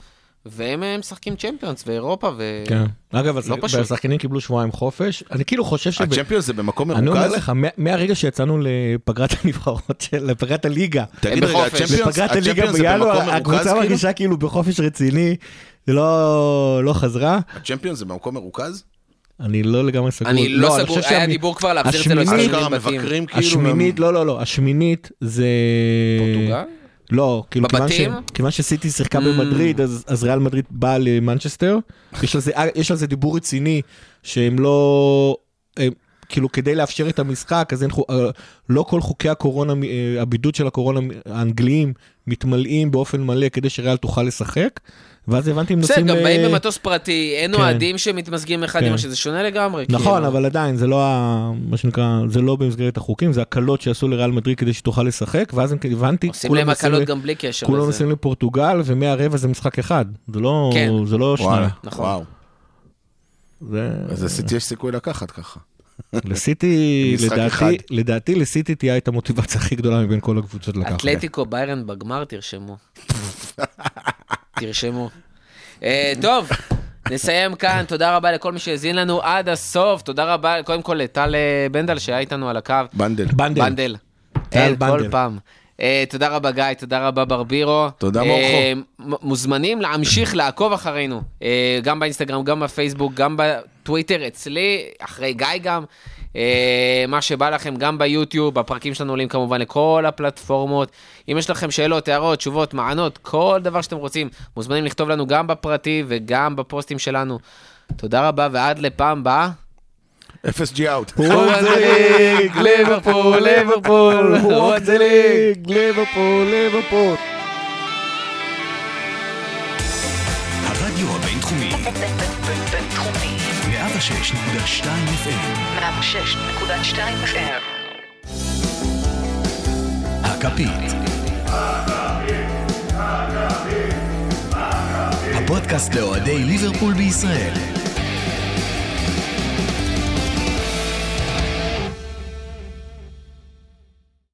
והם אה, משחקים צ'מפיונס ואירופה, ו... כן. אגב, לא פשוט. השחקנים קיבלו שבועיים חופש. אני כאילו חושב שב... הצ'מפיונס זה במקום אני אומר מרוכז? לך, מה- מהרגע שיצאנו לפגרת [laughs] הנבחרות, לפגרת הליגה, תגיד רגע. הצ'מפיונס לפגרת הליגה הצ'מפיונס זה במקום בינואר, מרוכז הקבוצה כאילו? מרגישה כאילו בחופש רציני, זה לא לא חזרה. הצ'מפיונס זה במקום מרוכז? אני לא לגמרי סגור. אני לא אני סגור, היה שהמ- דיבור כבר להחזיר את זה השמינית- אשכרה בתים. מבקרים כאילו... השמינית, לא, לא, לא, השמינית זה... פורטוגל? לא, כאילו, כיוון, ש... כיוון שסיטי שיחקה Mm. במדריד, אז, אז ריאל מדריד באה למנצ'סטר. יש על, זה, יש על זה דיבור רציני, שהם לא... הם, כאילו, כדי לאפשר את המשחק, אז אין, אה, לא כל חוקי הקורונה, אה, הבידוד של הקורונה האנגליים, מתמלאים באופן מלא כדי שריאל תוכל לשחק. ואז הבנתי אם בסדר, נוסעים... גם ל- באים במטוס פרטי, אין כן. אוהדים שמתמזגים אחד עם כן. השני, זה שונה לגמרי. נכון, כאילו. אבל עדיין, זה לא, ה- מה שנקרא, זה לא במסגרת החוקים, זה הקלות שעשו לריאל מדריד כדי שתוכל לשחק, ואז הבנתי, עושים כולם להם הקלות גם בלי קשר כולם לזה. נוסעים לפורטוגל, ומהרבע זה משחק אחד. זה לא, כן. זה לא שניים. וואלה, נכון. וואו. זה... אז יש סיכוי לקחת ככה. לסיטי, לדעתי. לדעתי לסיטי תהיה את המוטיבציה הכי גדולה מבין כל הקבוצות לקחת. אתלטיקו ביירן בגמר, תרשמו. תרשמו. אה, טוב, נסיים כאן, תודה רבה לכל מי שהאזין לנו עד הסוף, תודה רבה קודם כל לטל אה, בנדל שהיה איתנו על הקו. בנדל. בנדל. בנדל. טל אין, כל בנדל. פעם. אה, תודה רבה גיא, תודה רבה ברבירו. תודה, אה, מורכו. מוזמנים להמשיך לעקוב אחרינו, אה, גם באינסטגרם, גם בפייסבוק, גם בטוויטר אצלי, אחרי גיא גם. מה שבא לכם, גם ביוטיוב, הפרקים שלנו עולים כמובן לכל הפלטפורמות. אם יש לכם שאלות, הערות, תשובות, מענות, כל דבר שאתם רוצים, מוזמנים לכתוב לנו גם בפרטי וגם בפוסטים שלנו. תודה רבה, ועד לפעם הבאה. FSG אאוט. Won the league? ליברפול, ליברפול. Won the league? ליברפול, ליברפול. הרדיו הבינתחומי, בינתחומי. 106.2 FM, 106.2 FM. הכפית. הפודקאסט לאוהדי ליברפול בישראל.